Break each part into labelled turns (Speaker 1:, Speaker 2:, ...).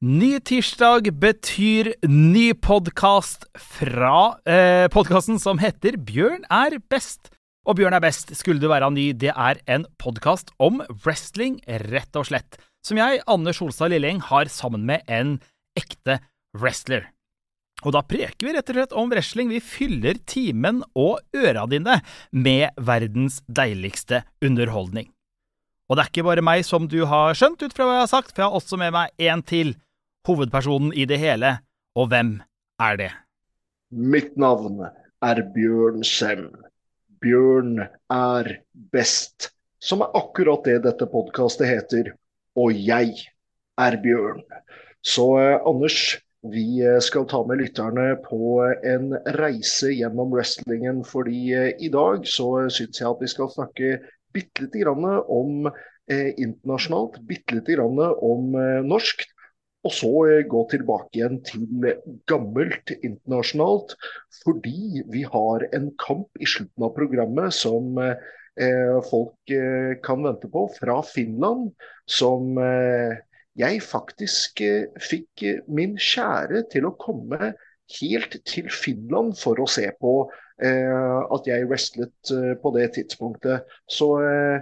Speaker 1: Ny tirsdag betyr ny podkast fra eh, podkasten som heter Bjørn er best. Og Bjørn er best skulle du være ny, det er en podkast om wrestling, rett og slett. Som jeg, Anne Solstad Lilleng, har sammen med en ekte wrestler. Og da preker vi rett og slett om wrestling. Vi fyller timen og øra dine med verdens deiligste underholdning. Og det er ikke bare meg, som du har skjønt ut fra hva jeg har sagt, for jeg har også med meg en til hovedpersonen i det hele, og hvem er det?
Speaker 2: Mitt navn er Bjørn Sem. Bjørn er best, som er akkurat det dette podkastet heter. Og jeg er Bjørn. Så eh, Anders, vi eh, skal ta med lytterne på en reise gjennom wrestlingen. fordi eh, i dag så syns jeg at vi skal snakke bitte lite grann om eh, internasjonalt, bitte lite grann om eh, norsk. Og så eh, gå tilbake igjen til gammelt internasjonalt, fordi vi har en kamp i slutten av programmet som eh, folk eh, kan vente på, fra Finland. Som eh, jeg faktisk eh, fikk eh, min kjære til å komme helt til Finland for å se på at jeg wrestlet på det tidspunktet. Så Eh,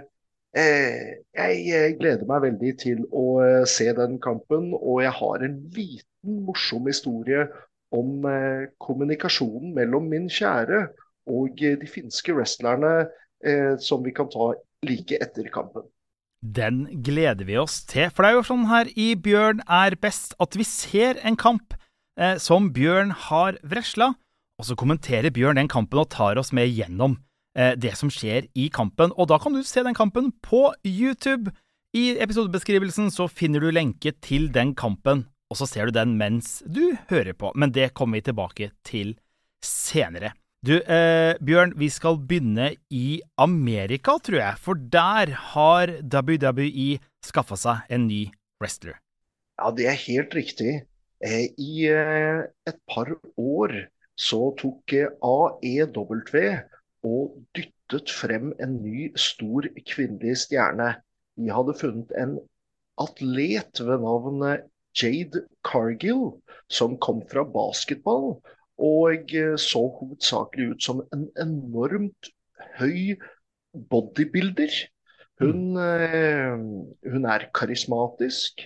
Speaker 2: jeg eh, gleder meg veldig til å eh, se den kampen, og jeg har en liten morsom historie om kommunikasjonen mellom min kjære og de finske wrestlerne som vi kan ta like etter kampen.
Speaker 1: Den gleder vi oss til, for det er jo sånn her i Bjørn er best at vi ser en kamp eh, som Bjørn har vresla, og så kommenterer Bjørn den kampen og tar oss med gjennom Eh, det som skjer i kampen. Og da kan du se den kampen på YouTube. I episodebeskrivelsen så finner du lenke til den kampen, og så ser du den mens du hører på. Men det kommer vi tilbake til senere. Du, eh, Bjørn, vi skal begynne i Amerika, tror jeg. For der har WWE skaffa seg en ny wrestler.
Speaker 2: Ja, det er helt riktig. Eh, I eh, et par år så tok AEW og dyttet frem en ny, stor kvinnelig stjerne. De hadde funnet en atlet ved navn Jade Cargill, som kom fra basketball. Og så hovedsakelig ut som en enormt høy bodybuilder. Hun, eh, hun er karismatisk,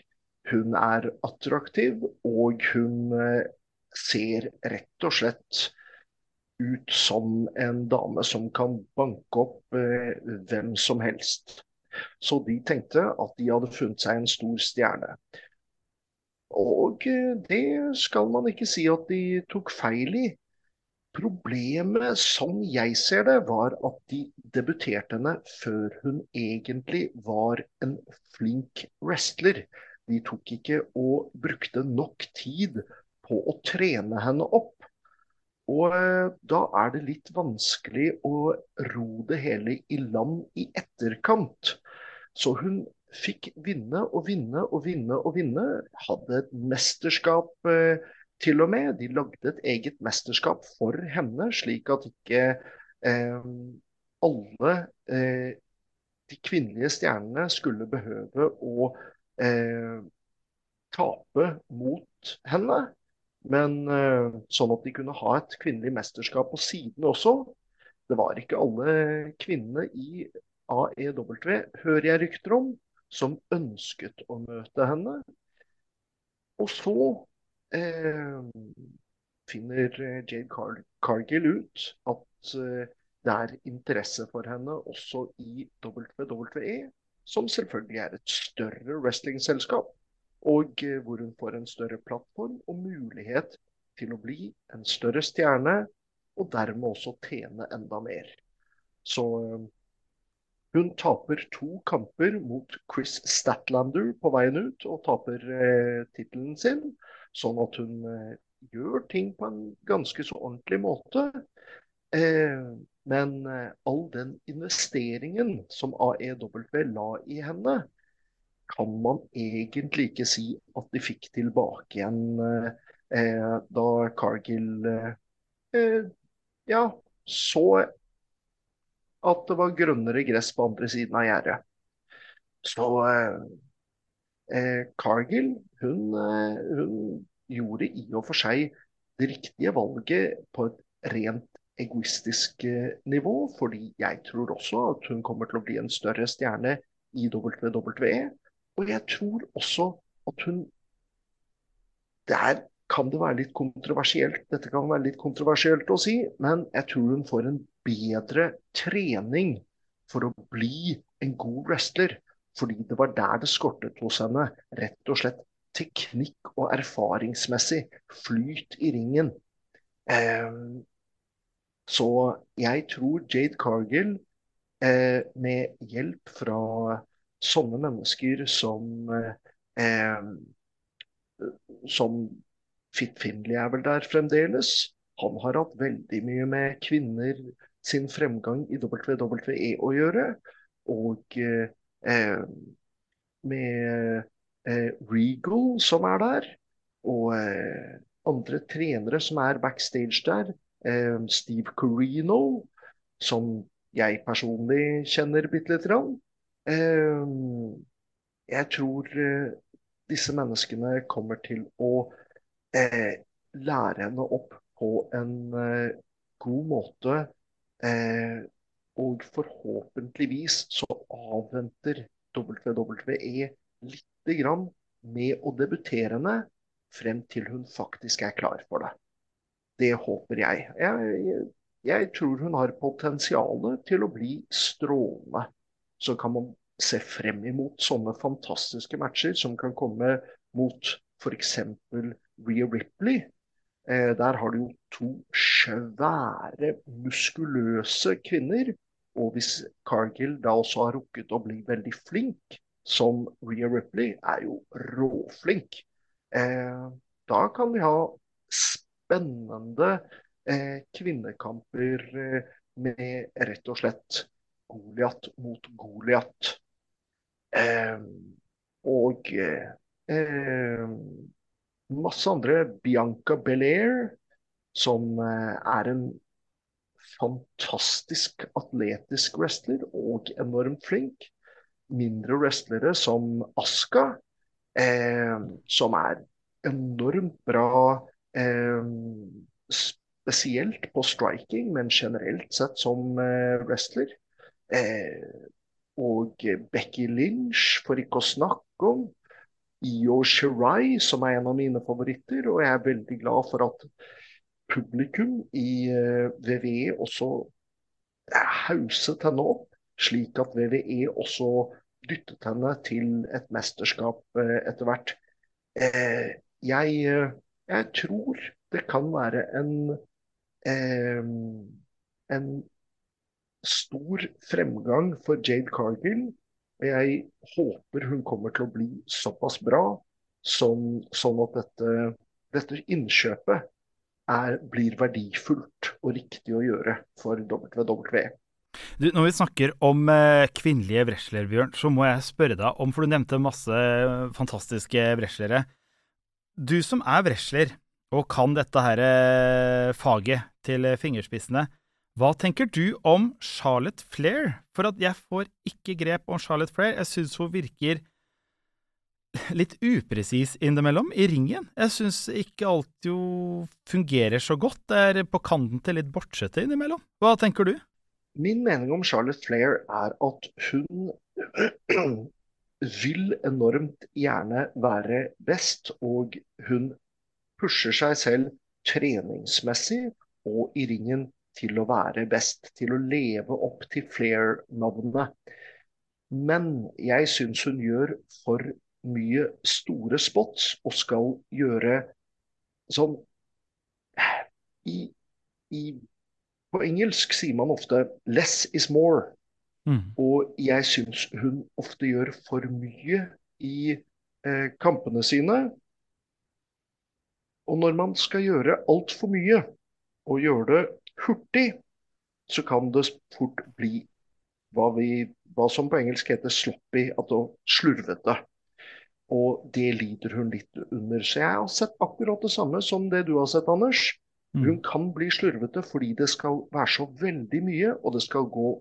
Speaker 2: hun er attraktiv, og hun eh, ser rett og slett ut som en dame som kan banke opp eh, hvem som helst. Så de tenkte at de hadde funnet seg en stor stjerne. Og eh, det skal man ikke si at de tok feil i. Problemet, som jeg ser det, var at de debuterte henne før hun egentlig var en flink wrestler. De tok ikke og brukte nok tid på å trene henne opp. Og eh, da er det litt vanskelig å ro det hele i land i etterkant. Så hun fikk vinne og vinne og vinne og vinne. Hadde et mesterskap eh, til og med. De lagde et eget mesterskap for henne, slik at ikke eh, alle eh, de kvinnelige stjernene skulle behøve å eh, tape mot henne. Men uh, sånn at de kunne ha et kvinnelig mesterskap på siden også. Det var ikke alle kvinnene i AEW, hører jeg rykter om, som ønsket å møte henne. Og så eh, finner Jade Car Cargill ut at eh, det er interesse for henne også i WWE, som selvfølgelig er et større wrestlingselskap og eh, hvor hun får en større plattform og mulighet til å bli en større stjerne, og dermed også tjene enda mer. Så eh, hun taper to kamper mot Chris Statlander på veien ut, og taper eh, tittelen sin. Sånn at hun gjør ting på en ganske så ordentlig måte. Men all den investeringen som AEW la i henne, kan man egentlig ikke si at de fikk tilbake igjen eh, da Cargill eh, ja, så at det var grønnere gress på andre siden av gjerdet. Så eh, eh, Cargill hun, eh, hun, gjorde i og for seg det riktige valget på et rent egoistisk eh, nivå, fordi jeg tror også at hun kommer til å bli en større stjerne i WWE. Og jeg tror også at hun Der kan det være litt kontroversielt, dette kan være litt kontroversielt å si, men jeg tror hun får en bedre trening for å bli en god wrestler. Fordi det var der det skortet hos henne. Rett og slett teknikk og erfaringsmessig flyt i ringen. Um, så jeg tror Jade Cargill, eh, med hjelp fra sånne mennesker som eh, som Fit Finley er vel der fremdeles. Han har hatt veldig mye med kvinner sin fremgang i WWE å gjøre. Og eh, med eh, Regal som er der, og eh, andre trenere som er backstage der. Eh, Steve Corino, som jeg personlig kjenner bitte lite grann. Eh, jeg tror eh, disse menneskene kommer til å lære henne opp på en god måte. og forhåpentligvis så avventer WWE lite grann med å debutere henne frem til hun faktisk er klar for det. Det håper jeg. Jeg, jeg, tror hun har potensial til å bli strålende. Så kan man se frem imot sånne fantastiske matcher som kan komme mot f.eks. Rhea Ripley. Eh, der har du jo to svære, muskuløse kvinner og hvis Cargill da også har rukket å bli veldig flink, som Rhea Ripley er jo råflink, eh, da kan vi ha spennende eh, kvinnekamper eh, med rett og slett Goliat mot Goliat. Eh, og eh, masse andre. Bianca Belair, som eh, er en fantastisk atletisk wrestler og enormt flink. Mindre wrestlere som Aska, eh, som er enormt bra eh, spesielt på striking, men generelt sett som eh, wrestler. Eh, og Becky Lynch, for ikke å snakke om. Io Shirai, som er en av mine favoritter. Og jeg er veldig glad for at publikum i VVE eh, også hauset henne opp, slik at VVE også dyttet henne til et mesterskap eh, etter hvert. Eh, jeg, jeg, tror det kan være en, en stor fremgang for Jade Cargill. Og jeg håper hun kommer til å bli såpass bra som, sånn at dette, dette innkjøpet er, blir verdifullt og riktig å gjøre for WWE.
Speaker 1: Du, når vi snakker om eh, kvinnelige wrestlere, Bjørn, så må jeg spørre deg om For du nevnte masse fantastiske wrestlere. Du som er wrestler og kan dette her eh, faget til fingerspissene, hva tenker du om Charlotte Flair? For at jeg får ikke grep om Charlotte Flair. Jeg syns hun virker litt upresis innimellom i ringen. Jeg syns ikke alt jo fungerer så godt. Det er på kanten til litt bortsette innimellom. Hva tenker du?
Speaker 2: Min mening om Charlotte Flair er at hun vil enormt gjerne være best, og hun pusher seg selv treningsmessig og i ringen til å være best, til å leve opp til Flair-navnet. Men jeg syns hun gjør for mye store spots og skal gjøre sånn i, i, På engelsk sier man ofte 'less is more'. Mm. Og jeg syns hun ofte gjør for mye i eh, kampene sine. Og når man skal gjøre altfor mye, og gjøre det hurtig, så kan det fort bli hva, vi, hva som på engelsk heter 'sloppy', altså slurvete. Og det lider hun litt under. Så jeg har sett akkurat det samme som det du har sett, Anders. Mm. Hun kan bli slurvete fordi det skal være så veldig mye, og det skal gå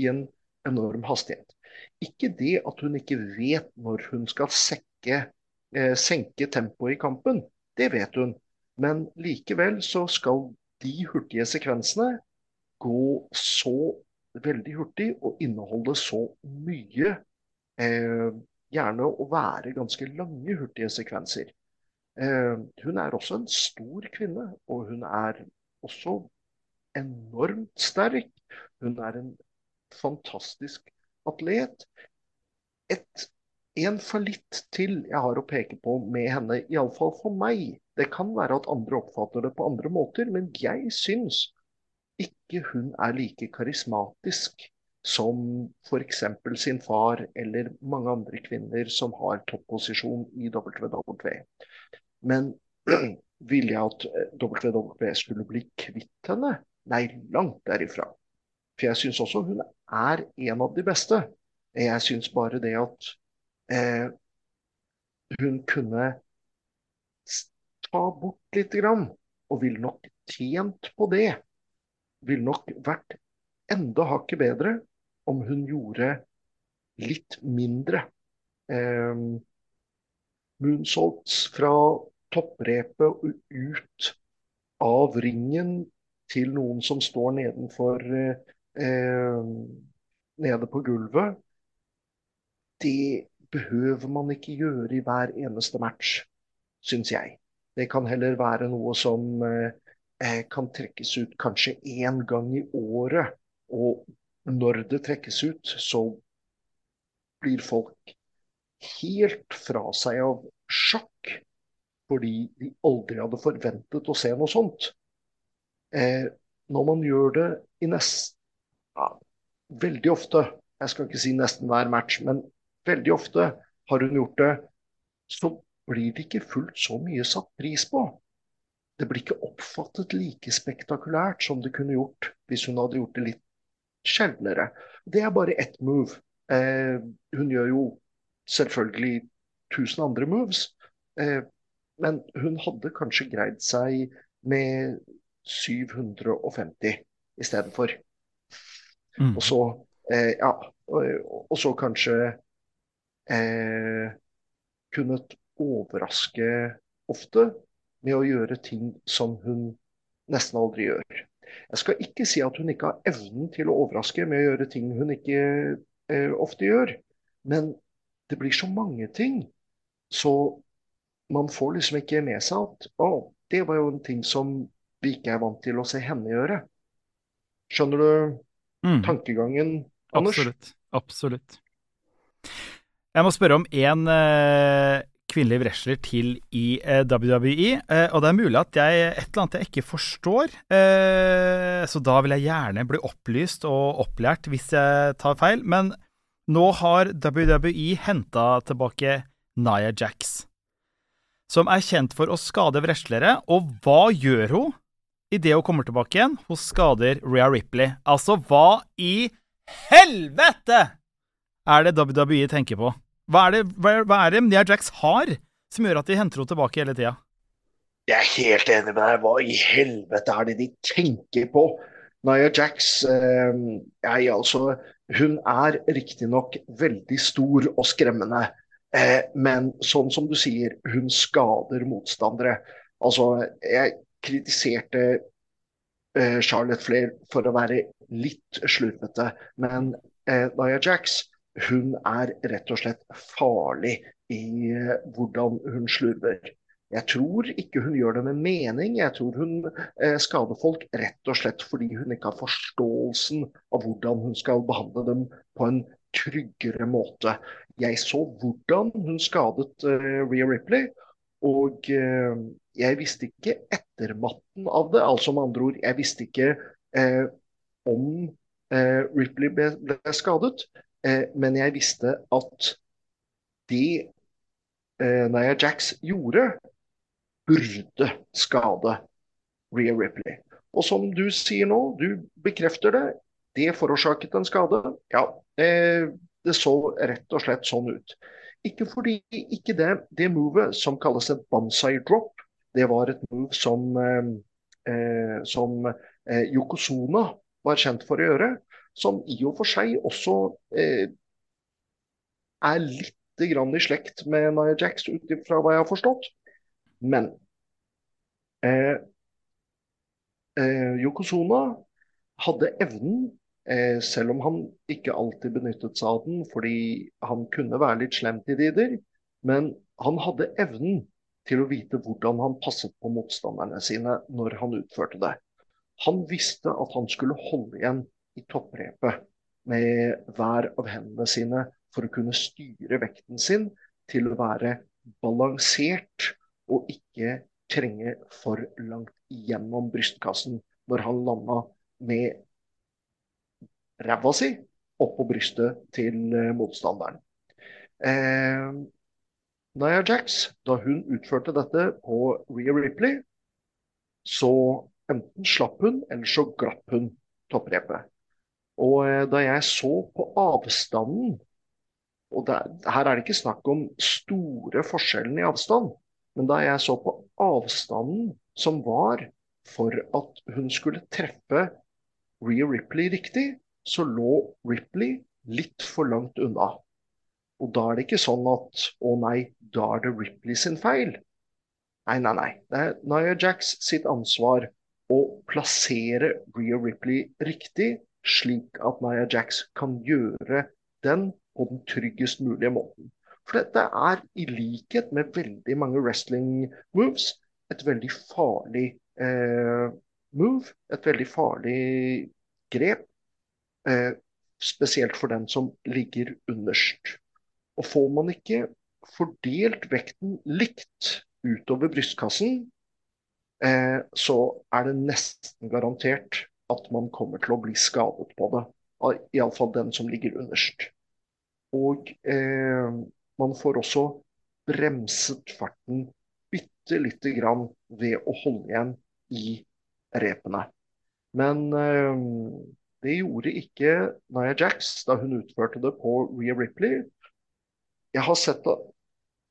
Speaker 2: i en enorm hastighet. Ikke det at hun ikke vet når hun skal sekke, eh, senke tempoet i kampen. Det vet hun. Men likevel så skal de hurtige sekvensene gå så veldig hurtig og inneholde så mye. Eh, gjerne å være ganske lange, hurtige sekvenser. Eh, hun er også en stor kvinne, og hun er også enormt sterk. Hun er en fantastisk atlet. Et, en fallitt til jeg har å peke på med henne, iallfall for meg. Det kan være at andre oppfatter det på andre måter, men jeg syns ikke hun er like karismatisk som f.eks. sin far eller mange andre kvinner som har topposisjon i WW. Men ville jeg at WW skulle bli kvitt henne? Nei, langt derifra. For jeg syns også hun er en av de beste. Jeg syns bare det at eh, hun kunne ta bort grann, og ville nok tjent på det. Ville nok vært enda hakket bedre om hun gjorde litt mindre. Eh, moonsaults fra topprepet og ut av ringen til noen som står nedenfor eh, nede på gulvet. Det behøver man ikke gjøre i hver eneste match, syns jeg. Det kan heller være noe som eh, kan trekkes ut kanskje én gang i året. Og når det trekkes ut, så blir folk helt fra seg av sjakk fordi de aldri hadde forventet å se noe sånt. Eh, når man gjør det i nest... Ja, veldig ofte, jeg skal ikke si nesten hver match, men veldig ofte har hun gjort det, så blir det ikke fullt så mye satt pris på. Det blir ikke oppfattet like spektakulært som det kunne gjort hvis hun hadde gjort det litt sjeldnere. Det er bare ett move. Eh, hun gjør jo selvfølgelig tusen andre moves, eh, men hun hadde kanskje greid seg med 750 istedenfor. Mm. Og så eh, ja, og, og, så kanskje eh, kunnet overraske ofte med å gjøre ting som hun nesten aldri gjør. Jeg skal ikke si at hun ikke har evnen til å overraske med å gjøre ting hun ikke eh, ofte gjør, men det blir så mange ting. Så man får liksom ikke med seg at å, det var jo en ting som vi ikke er vant til å se henne gjøre. Skjønner du mm. tankegangen, Anders?
Speaker 1: Absolutt. Absolutt. Jeg må spørre om én kvinnelig wrestler til i eh, WWE. Eh, og det er mulig at jeg et eller annet jeg ikke forstår. så da vil jeg gjerne bli opplyst og opplært hvis jeg tar feil. Men nå har WWE henta tilbake Naya Jax som er kjent for å skade wrestlere. Og hva gjør hun? Idet hun kommer tilbake igjen, hun skader Rhea Ripley. Altså, hva i helvete er det WWE tenker på? Hva er det, hva, hva er det Nia Jax har som gjør at de henter henne tilbake hele tida?
Speaker 2: Jeg er helt enig med deg. Hva i helvete er det de tenker på? Nia Jax eh, jeg, altså, Hun er riktignok veldig stor og skremmende. Eh, men sånn som du sier, hun skader motstandere. Altså, jeg kritiserte eh, Charlotte Flair for å være litt slurvete, men eh, Nia Jax hun er rett og slett farlig i eh, hvordan hun slurver. Jeg tror ikke hun gjør det med mening. Jeg tror hun eh, skader folk rett og slett fordi hun ikke har forståelsen av hvordan hun skal behandle dem på en tryggere måte. Jeg så hvordan hun skadet uh, Rhea Ripley, og jeg visste ikke ettermatten av det. Altså med andre ord, jeg visste ikke om Ripley ble, ble skadet, men jeg visste at det Naya Jax gjorde, burde skade Rhea Ripley. Og som du sier nå, du bekrefter det, det forårsaket en skade. Ja, eh, det så rett og slett sånn ut. Ikke fordi ikke det, det movet som kalles et bonsai drop, det var et move som, eh, eh, som eh, Yokozuna var kjent for å gjøre. Som i og for seg også eh, er litt i slekt med Nia Jax, ut ifra hva jeg har forstått. Men eh, eh, Yokozuna hadde evnen, eh, selv om han ikke alltid benyttet seg av den fordi han kunne være litt slem til tider, men han hadde evnen til å vite hvordan han passet på motstanderne sine når han utførte det. Han visste at han skulle holde igjen i topprepet med hver av hendene sine for å kunne styre vekten sin til å være balansert og ikke trenge for langt gjennom brystkassen når han landa med ræva si oppå brystet til eh, motstanderen. Eh, Nia Jax, da hun utførte dette på Rhea Ripley, så enten slapp hun, eller så glapp hun topprepet. Og eh, da jeg så på avstanden og der, Her er det ikke snakk om store forskjellen i avstand, men da jeg så på avstanden som var for at hun skulle treffe Rhea Ripley riktig, så lå Ripley litt for langt unna. Og da er det ikke sånn at å nei, da er det Ripley sin feil. Nei, nei, nei. Det er Nia Jax sitt ansvar å plassere Rhea Ripley riktig slik at Nia Jax kan gjøre den på den tryggest mulige måten. For dette er, i likhet med veldig mange wrestling moves, et veldig farlig eh, move. Et veldig farlig grep. Eh, spesielt for den som ligger underst. Og får man ikke fordelt vekten likt utover brystkassen, eh, så er det nesten garantert at man kommer til å bli skadet på det. Iallfall den som ligger underst. Og eh, man får også bremset farten bitte lite grann ved å holde igjen i repene. Men eh, det gjorde ikke Nia Jax da hun utførte det på Rhea Ripley. Jeg har sett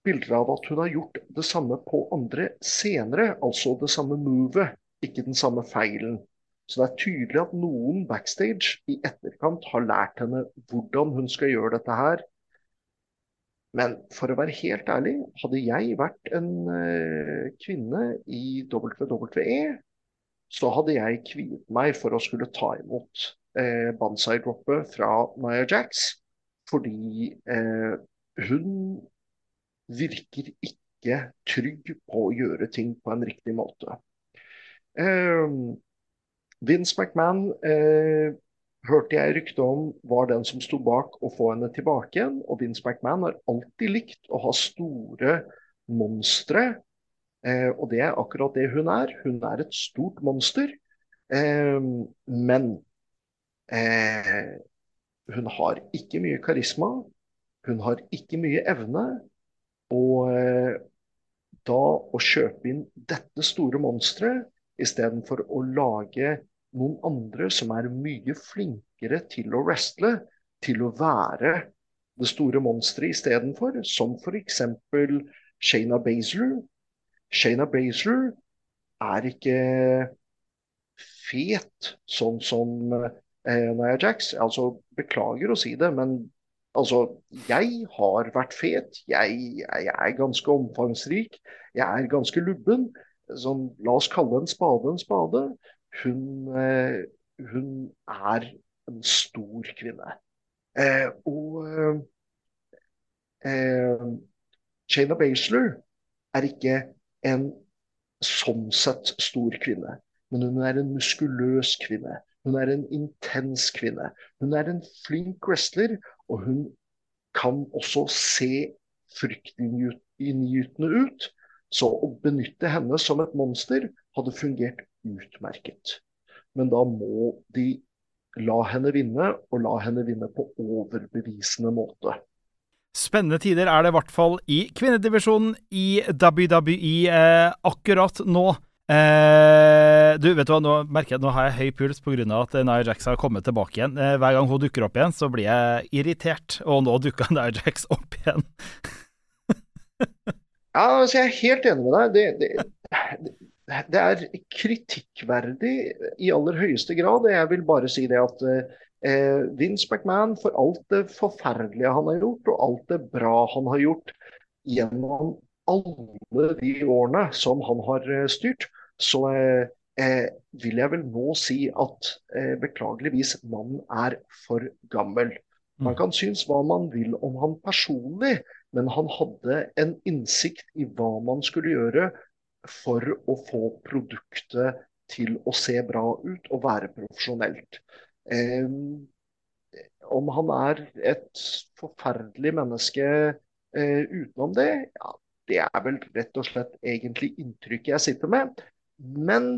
Speaker 2: bilder av at hun har gjort det samme på andre senere, altså det samme movet, ikke den samme feilen. Så det er tydelig at noen backstage i etterkant har lært henne hvordan hun skal gjøre dette her. Men for å være helt ærlig, hadde jeg vært en uh, kvinne i WWE, så hadde jeg kviet meg for å skulle ta imot eh, banzai-droppet fra Nia Jax. Fordi eh, hun virker ikke trygg på å gjøre ting på en riktig måte. Uh, Vince McMahon eh, hørte jeg rykte om var den som sto bak å få henne tilbake igjen. Og Vince McMahon har alltid likt å ha store monstre. Eh, og det er akkurat det hun er. Hun er et stort monster. Eh, men eh, hun har ikke mye karisma. Hun har ikke mye evne. Og eh, da å kjøpe inn dette store monsteret istedenfor å lage noen andre som er mye flinkere til å wrestle, til å være det store monsteret istedenfor, som f.eks. Shayna Baszler. Shayna Baszler er ikke fet sånn som eh, Nia Jax. Altså, beklager å si det, men altså, jeg har vært fet. Jeg, jeg er ganske omfangsrik. Jeg er ganske lubben. Sånn, la oss kalle en spade en spade hun, eh, hun er en stor kvinne. Eh, og eh, Shayna Baszler er ikke en sånn sett stor kvinne, men hun er en muskuløs kvinne. Hun er en intens kvinne. Hun er en flink wrestler, og hun kan også se fryktinngytende ut. Så å benytte henne som et monster hadde fungert utmerket. Men da må de la henne vinne, og la henne vinne på overbevisende måte.
Speaker 1: Spennende tider er det i hvert fall i kvinnedivisjonen i WWE eh, akkurat nå. Eh, du, vet du hva, nå merker jeg nå har jeg høy puls pga. at Nia Jax har kommet tilbake igjen. Eh, hver gang hun dukker opp igjen, så blir jeg irritert, og nå dukka Nia Jax opp igjen.
Speaker 2: ja, altså jeg er helt enig med deg. Det, det, det er kritikkverdig i aller høyeste grad. Jeg vil bare si det at eh, Vince McMahon for alt det forferdelige han har gjort, og alt det bra han har gjort gjennom alle de årene som han har eh, styrt, så eh, eh, vil jeg vel nå si at eh, beklageligvis mannen er for gammel. Man kan synes hva man vil om han personlig, men han hadde en innsikt i hva man skulle gjøre for å få produktet til å se bra ut og være profesjonelt. Eh, om han er et forferdelig menneske eh, utenom det, ja, det er vel rett og slett egentlig inntrykket jeg sitter med. Men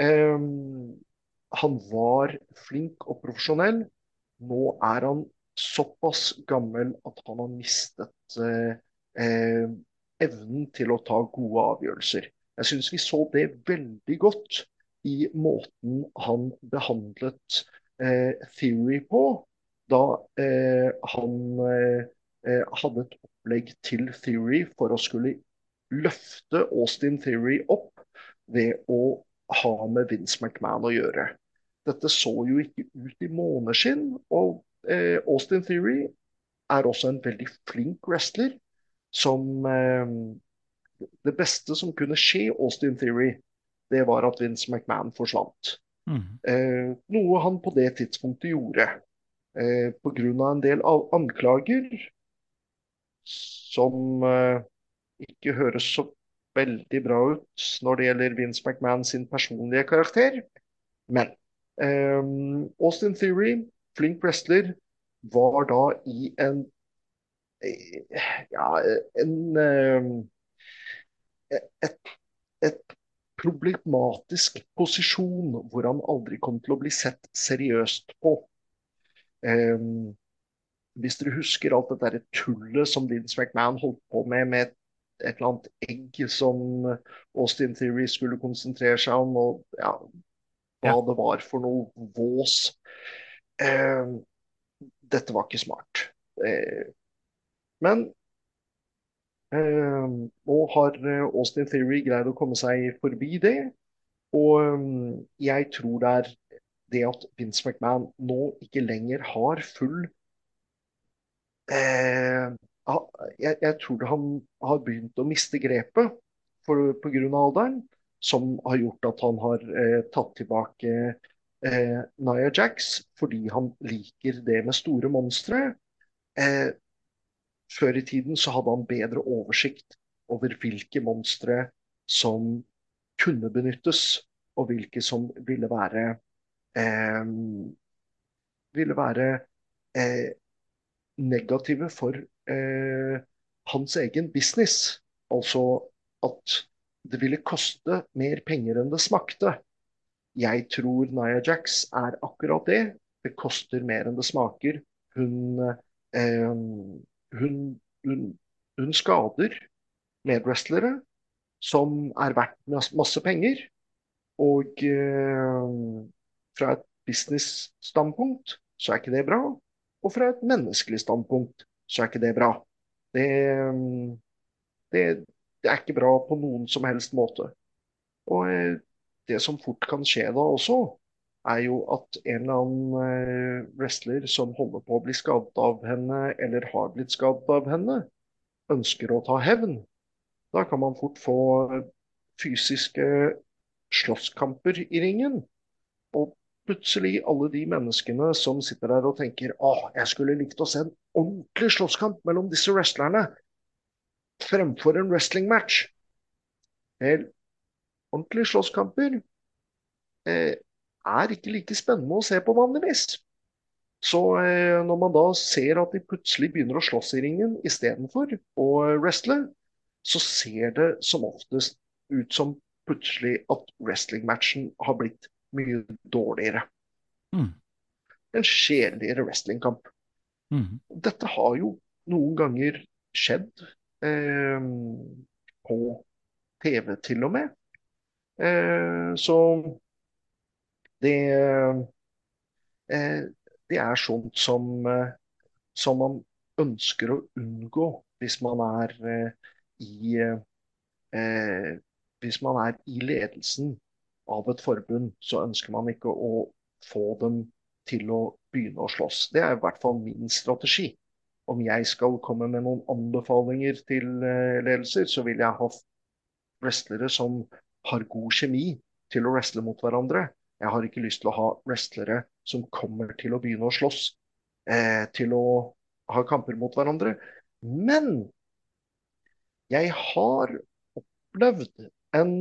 Speaker 2: eh, han var flink og profesjonell. Nå er han såpass gammel at han har mistet eh, eh, evnen til å ta gode avgjørelser. Jeg syns vi så det veldig godt i måten han behandlet eh, Theory på, da eh, han eh, eh, hadde et opplegg til Theory for å skulle løfte Austin Theory opp ved å ha med Vince McMahon å gjøre. Dette så jo ikke ut i måneskinn, og eh, Austin Theory er også en veldig flink wrestler. Som eh, Det beste som kunne skje Austin Theory, det var at Vince McMahon forsvant.
Speaker 1: Mm.
Speaker 2: Eh, noe han på det tidspunktet gjorde. Eh, Pga. en del anklager som eh, ikke høres så veldig bra ut når det gjelder Vince McMahon sin personlige karakter. Men eh, Austin Theory flink wrestler, var da i en ja, en et, et problematisk posisjon hvor han aldri kom til å bli sett seriøst på. Um, hvis dere husker alt det der tullet som Vince McMahon holdt på med med et, et eller annet egg som Austin Theory skulle konsentrere seg om, og ja, hva ja. det var for noe vås. Eh, dette var ikke smart. Eh, men eh, nå har eh, Austin Theory greid å komme seg forbi det. Og eh, jeg tror det er det at Vince McMahon nå ikke lenger har full eh, jeg, jeg, tror han har begynt å miste grepet pga. alderen, som har gjort at han har eh, tatt tilbake eh, Nia Jax fordi han liker det med store monstre. Eh, før i tiden så hadde han bedre oversikt over hvilke monstre som kunne benyttes, og hvilke som ville være eh, ville være eh, negative for eh, hans egen business. Altså at det ville koste mer penger enn det smakte. Jeg tror Nia Jax er akkurat det. Det koster mer enn det smaker. Hun, eh, hun, hun, hun skader medwrestlere som er verdt masse penger. Og eh, fra et business-standpunkt så er ikke det bra. Og fra et menneskelig standpunkt så er ikke det bra. Det, det, det er ikke bra på noen som helst måte. Og eh, det som fort kan skje da også, er jo at en eller annen eh, wrestler som holder på å bli skadet av henne, eller har blitt skadet av henne, ønsker å ta hevn. Da kan man fort få fysiske slåsskamper i ringen. Og plutselig alle de menneskene som sitter der og tenker åh, jeg skulle likt å se en ordentlig slåsskamp mellom disse wrestlerne fremfor en wrestlingmatch. Ordentlige slåsskamper eh, er ikke like spennende å se på vanligvis. Så eh, når man da ser at de plutselig begynner å slåss i ringen istedenfor å wrestle, så ser det som oftest ut som plutselig at wrestlingmatchen har blitt mye dårligere. Mm. En kjedeligere wrestlingkamp. Mm. Dette har jo noen ganger skjedd eh, på TV til og med. Eh, så det, eh, det er sånt som, eh, som man ønsker å unngå hvis man er i Hvis man er i ledelsen av et forbund, så ønsker man ikke å få dem til å begynne å slåss. Det er i hvert fall min strategi. Om jeg skal komme med noen anbefalinger til eh, ledelser, så vil jeg ha wrestlere som har god kjemi til å wrestle mot hverandre. Jeg har ikke lyst til å ha wrestlere som kommer til å begynne å slåss, eh, til å ha kamper mot hverandre. Men jeg har opplevd en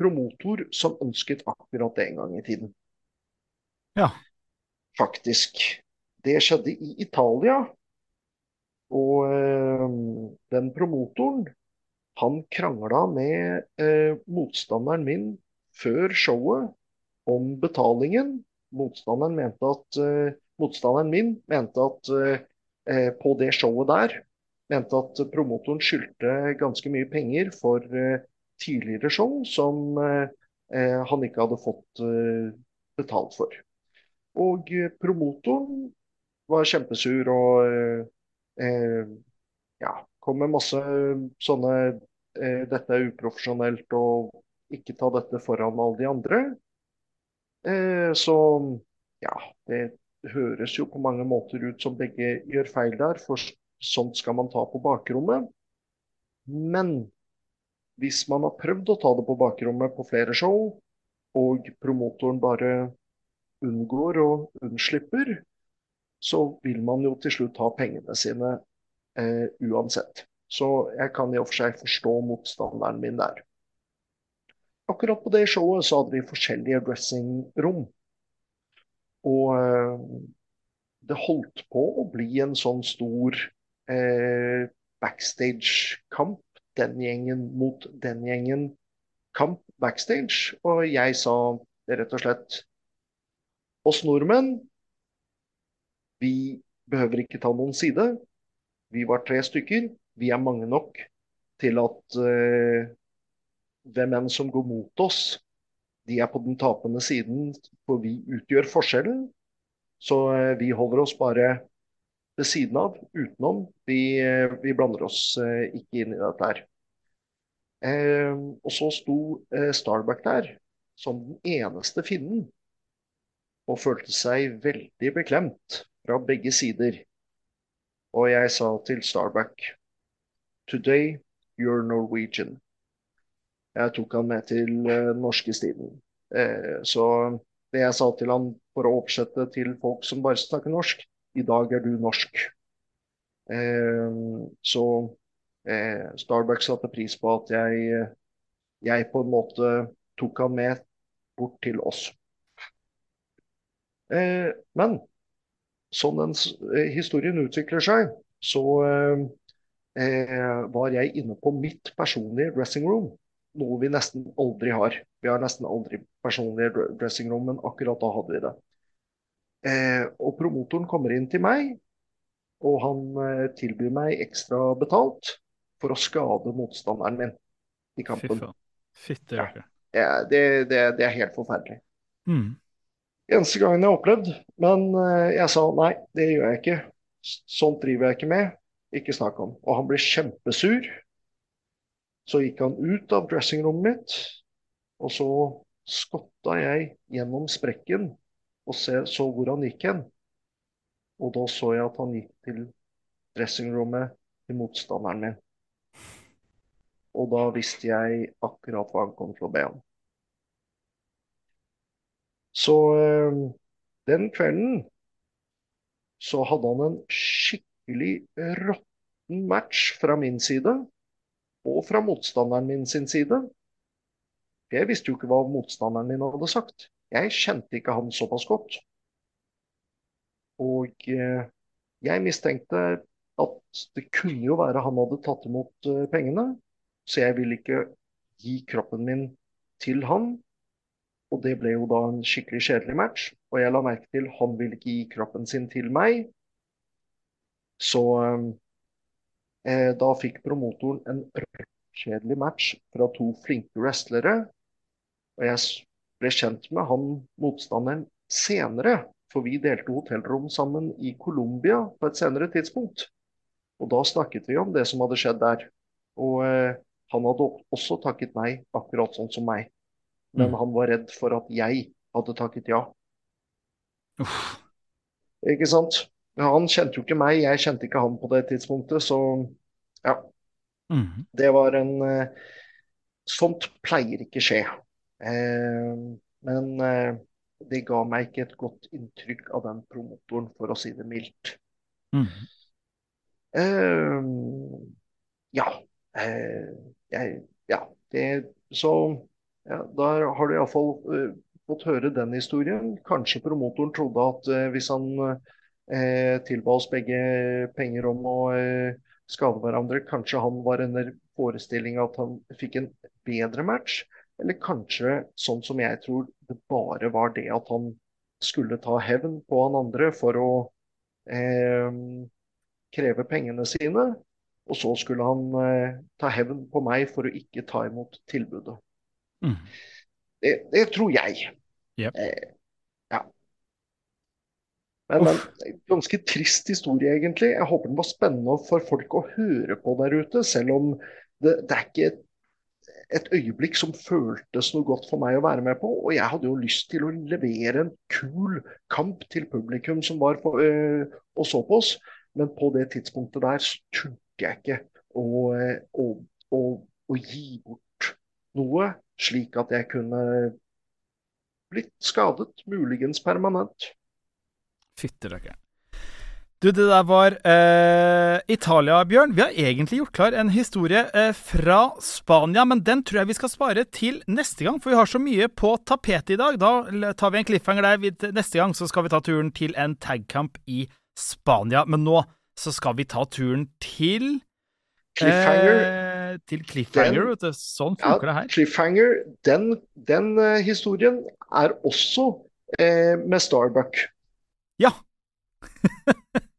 Speaker 2: promotor som ønsket akkurat det en gang i tiden.
Speaker 1: Ja.
Speaker 2: Faktisk. Det skjedde i Italia. Og eh, den promotoren, han krangla med eh, motstanderen min før showet om betalingen. Motstanderen, mente at, uh, motstanderen min mente at på det showet der mente at promotoren skyldte ganske mye penger for tidligere show som han ikke hadde fått betalt for. Og promotoren var kjempesur og ja, kom med masse sånne Dette er uprofesjonelt, og ikke ta dette foran alle de andre. Så ja, det høres jo på mange måter ut som begge gjør feil der, for sånt skal man ta på bakrommet. Men hvis man har prøvd å ta det på bakrommet på flere show, og promotoren bare unngår og unnslipper, så vil man jo til slutt ha pengene sine eh, uansett. Så jeg kan i og for seg forstå motstanderen min der. Akkurat på det showet så hadde vi forskjellige dressingrom. Og eh, det holdt på å bli en sånn stor eh, backstage-kamp den gjengen mot den gjengen kamp backstage. Og jeg sa rett og slett oss nordmenn, vi behøver ikke ta noen side. Vi var tre stykker. Vi er mange nok til at uh, hvem enn som går mot oss, de er på den tapende siden, for vi utgjør forskjellen. Så uh, vi holder oss bare ved siden av, utenom. Vi, eh, vi blander oss eh, ikke inn i dette her. Eh, og så sto Starbuck der som den eneste finnen og følte seg veldig beklemt fra begge sider. Og jeg sa til Starbuck Today you're Norwegian. Jeg tok han med til den norske stilen. så det jeg sa til han for å oversette til folk som bare snakker norsk, i dag er du norsk. Eh, så eh, Starbucks satte pris på at jeg, jeg på en måte tok han med bort til oss. Eh, men sånn den historien utvikler seg, så var jeg inne på mitt personlige dressing room. Noe vi nesten aldri har. Vi har nesten aldri personlige dressing room, men akkurat da hadde vi det. Eh, og promotoren kommer inn til meg, og han eh, tilbyr meg ekstra betalt for å skade motstanderen min i kampen.
Speaker 1: Fitte, ja.
Speaker 2: ja det, det, det, er helt forferdelig.
Speaker 1: Mm.
Speaker 2: Eneste gangen jeg har opplevd. Men eh, jeg sa nei, det gjør jeg ikke. Sånt driver jeg ikke med. Ikke snakk om. Og han blir kjempesur. Så gikk han ut av dressingrommet mitt, og så skotta jeg gjennom sprekken og så hvor han gikk hen. Og da så jeg at han gikk til dressingrommet til motstanderen min. Og da visste jeg akkurat hva han kom til å be om. Så øh, den kvelden så hadde han en skikkelig råtten match fra min side og fra motstanderen min sin side. Jeg visste jo ikke hva motstanderen min hadde sagt. Jeg kjente ikke han såpass godt. Og eh, jeg mistenkte at det kunne jo være han hadde tatt imot eh, pengene. Så jeg ville ikke gi kroppen min til han. Og det ble jo da en skikkelig kjedelig match. Og jeg la merke til han ville ikke gi kroppen sin til meg. Så eh, da fikk promotoren en kjedelig match fra to flinke wrestlere. Og jeg ble kjent med han motstanderen senere. For vi delte hotellrom sammen i Colombia på et senere tidspunkt. Og da snakket vi om det som hadde skjedd der. Og eh, han hadde også takket nei, akkurat sånn som meg. Men mm. han var redd for at jeg hadde takket ja.
Speaker 1: Uff.
Speaker 2: Ikke sant? Han kjente jo ikke meg, jeg kjente ikke han på det tidspunktet, så ja.
Speaker 1: Mhm.
Speaker 2: Det var en eh, Sånt pleier ikke skje. Eh, men eh, det ga meg ikke et godt inntrykk av den promotoren, for å si det mildt.
Speaker 1: Mhm.
Speaker 2: Eh, ja. Eh, jeg, ja. Det, så ja, da har du iallfall uh, fått høre den historien. Kanskje promotoren trodde at eh, hvis han eh, tilba oss begge penger om å eh, skade hverandre, kanskje han var under forestilling at han fikk en bedre match. Eller kanskje, sånn som jeg tror, det bare var det at han skulle ta hevn på han andre for å eh, kreve pengene sine. Og så skulle han eh, ta hevn på meg for å ikke ta imot tilbudet.
Speaker 1: Mm.
Speaker 2: Det, det tror jeg.
Speaker 1: Yep.
Speaker 2: Eh. Men, men ganske trist historie, egentlig. Jeg håper den var spennende for folk å høre på der ute, selv om det, det er ikke et, et øyeblikk som føltes noe godt for meg å være med på. Og jeg hadde jo lyst til å levere en kul kamp til publikum som var på, øh, og så på oss, men på det tidspunktet der så turte jeg ikke å, øh, å, å, å gi bort noe, slik at jeg kunne blitt skadet, muligens permanent.
Speaker 1: Fytti rakkeren. Du, det der var eh, Italia, Bjørn. Vi har egentlig gjort klar en historie eh, fra Spania, men den tror jeg vi skal spare til neste gang, for vi har så mye på tapetet i dag. Da tar vi en cliffhanger der. Neste gang så skal vi ta turen til en tagkamp i Spania, men nå så skal vi ta turen til
Speaker 2: Cliffhanger.
Speaker 1: Eh, til cliffhanger,
Speaker 2: Den-
Speaker 1: vet du. Sånn
Speaker 2: Ja,
Speaker 1: det her.
Speaker 2: Cliffhanger, den, den uh, historien er også eh, med Starbuck.
Speaker 1: Ja.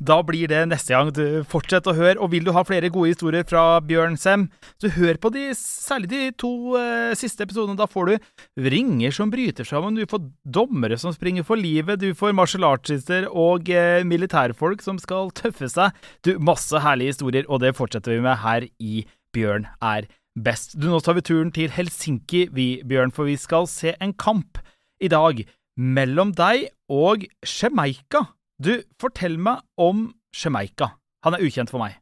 Speaker 1: da blir det neste gang. Du fortsetter å høre, og vil du ha flere gode historier fra Bjørn Sem, så hør på de, særlig de to eh, siste episodene. Da får du ringer som bryter sammen, du får dommere som springer for livet, du får martial artister og eh, militærfolk som skal tøffe seg. Du, masse herlige historier, og det fortsetter vi med her i Bjørn er best. Du, nå tar vi turen til Helsinki, vi, Bjørn, for vi skal se en kamp i dag mellom deg og Jamaica. Du, fortell meg om Jamaica. Han er ukjent for meg.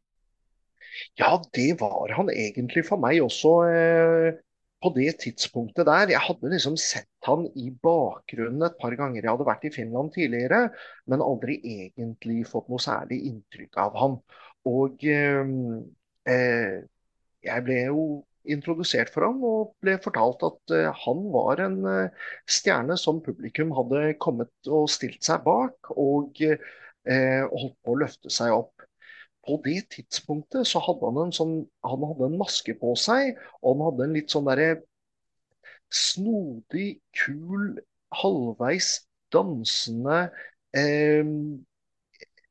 Speaker 2: Ja, det var han egentlig for meg også eh, på det tidspunktet der. Jeg hadde liksom sett han i bakgrunnen et par ganger. Jeg hadde vært i Finland tidligere, men aldri egentlig fått noe særlig inntrykk av han. Og eh, eh, jeg ble jo introdusert for ham og ble fortalt at eh, han var en eh, stjerne som publikum hadde kommet og stilt seg bak, og eh, holdt på å løfte seg opp. På det tidspunktet så hadde han en sånn Han hadde en maske på seg, og han hadde en litt sånn derre snodig, kul, halvveis dansende eh,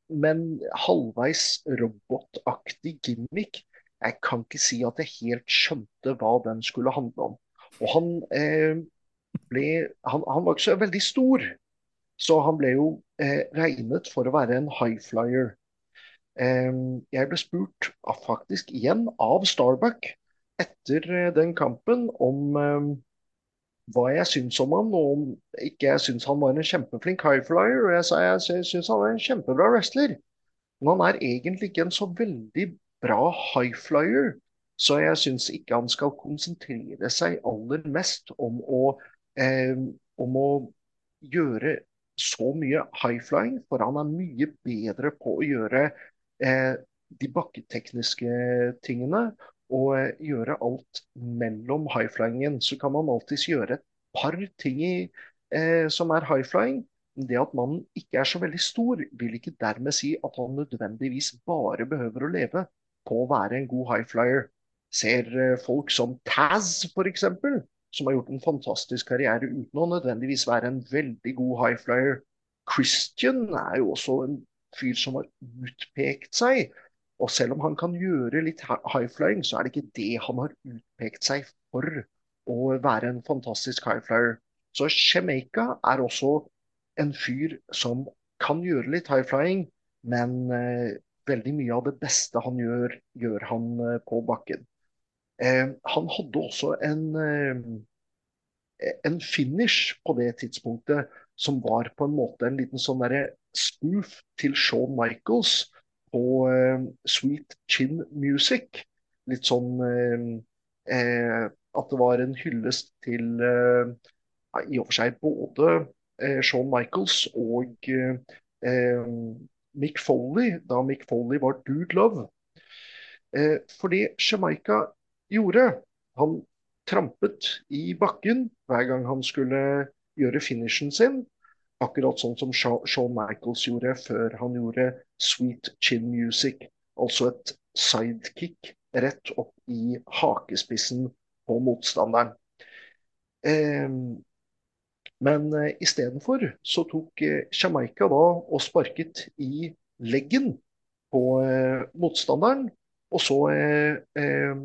Speaker 2: men halvveis robotaktig gimmick. Jeg kan ikke si at jeg helt skjønte hva den skulle handle om. Og han eh, ble han, han var ikke så veldig stor, så han ble jo eh, regnet for å være en high flyer. Eh, jeg ble spurt av, faktisk igjen av Starbuck etter eh, den kampen om eh, hva jeg syns om han, og om ikke jeg syns han var en kjempeflink high flyer. Og jeg sa jeg syns han var en kjempebra wrestler. Men han er egentlig ikke en så veldig bra high flyer. Så jeg syns ikke han skal konsentrere seg aller mest om å, eh, om å gjøre så mye high flying, for han er mye bedre på å gjøre eh, de bakketekniske tingene. Og eh, gjøre alt mellom high flyingen. Så kan man alltids gjøre et par ting i, eh, som er high flying. Det at mannen ikke er så veldig stor, vil ikke dermed si at han nødvendigvis bare behøver å leve på å være en god high flyer. Ser eh, folk som Taz, f.eks., som har gjort en fantastisk karriere uten å nødvendigvis være en veldig god high flyer. Christian er jo også en fyr som har utpekt seg. Og selv om han kan gjøre litt hi- high flying, så er det ikke det han har utpekt seg for å være en fantastisk high flyer. Så Jamaica er også en fyr som kan gjøre litt high flying, men eh, veldig mye av det beste han gjør, gjør han eh, på bakken. Eh, han hadde også en, eh, en finish på det tidspunktet som var på en måte en liten sånn spoof til Shawn Michaels på Sweet Chin Music. Litt sånn at det var en hyllest til i og for seg både Shawn Michaels og Mick Foley, da Mick Foley var Dude Love. Eh, for det Jamaica gjorde Han trampet i bakken hver gang han skulle gjøre finishen sin. Akkurat sånn som Shawn Michaels gjorde før han gjorde Sweet Chin Music. Altså et sidekick rett opp i hakespissen på motstanderen. Eh, men eh, istedenfor så tok eh, Jamaica da og sparket i leggen på eh, motstanderen og så eh,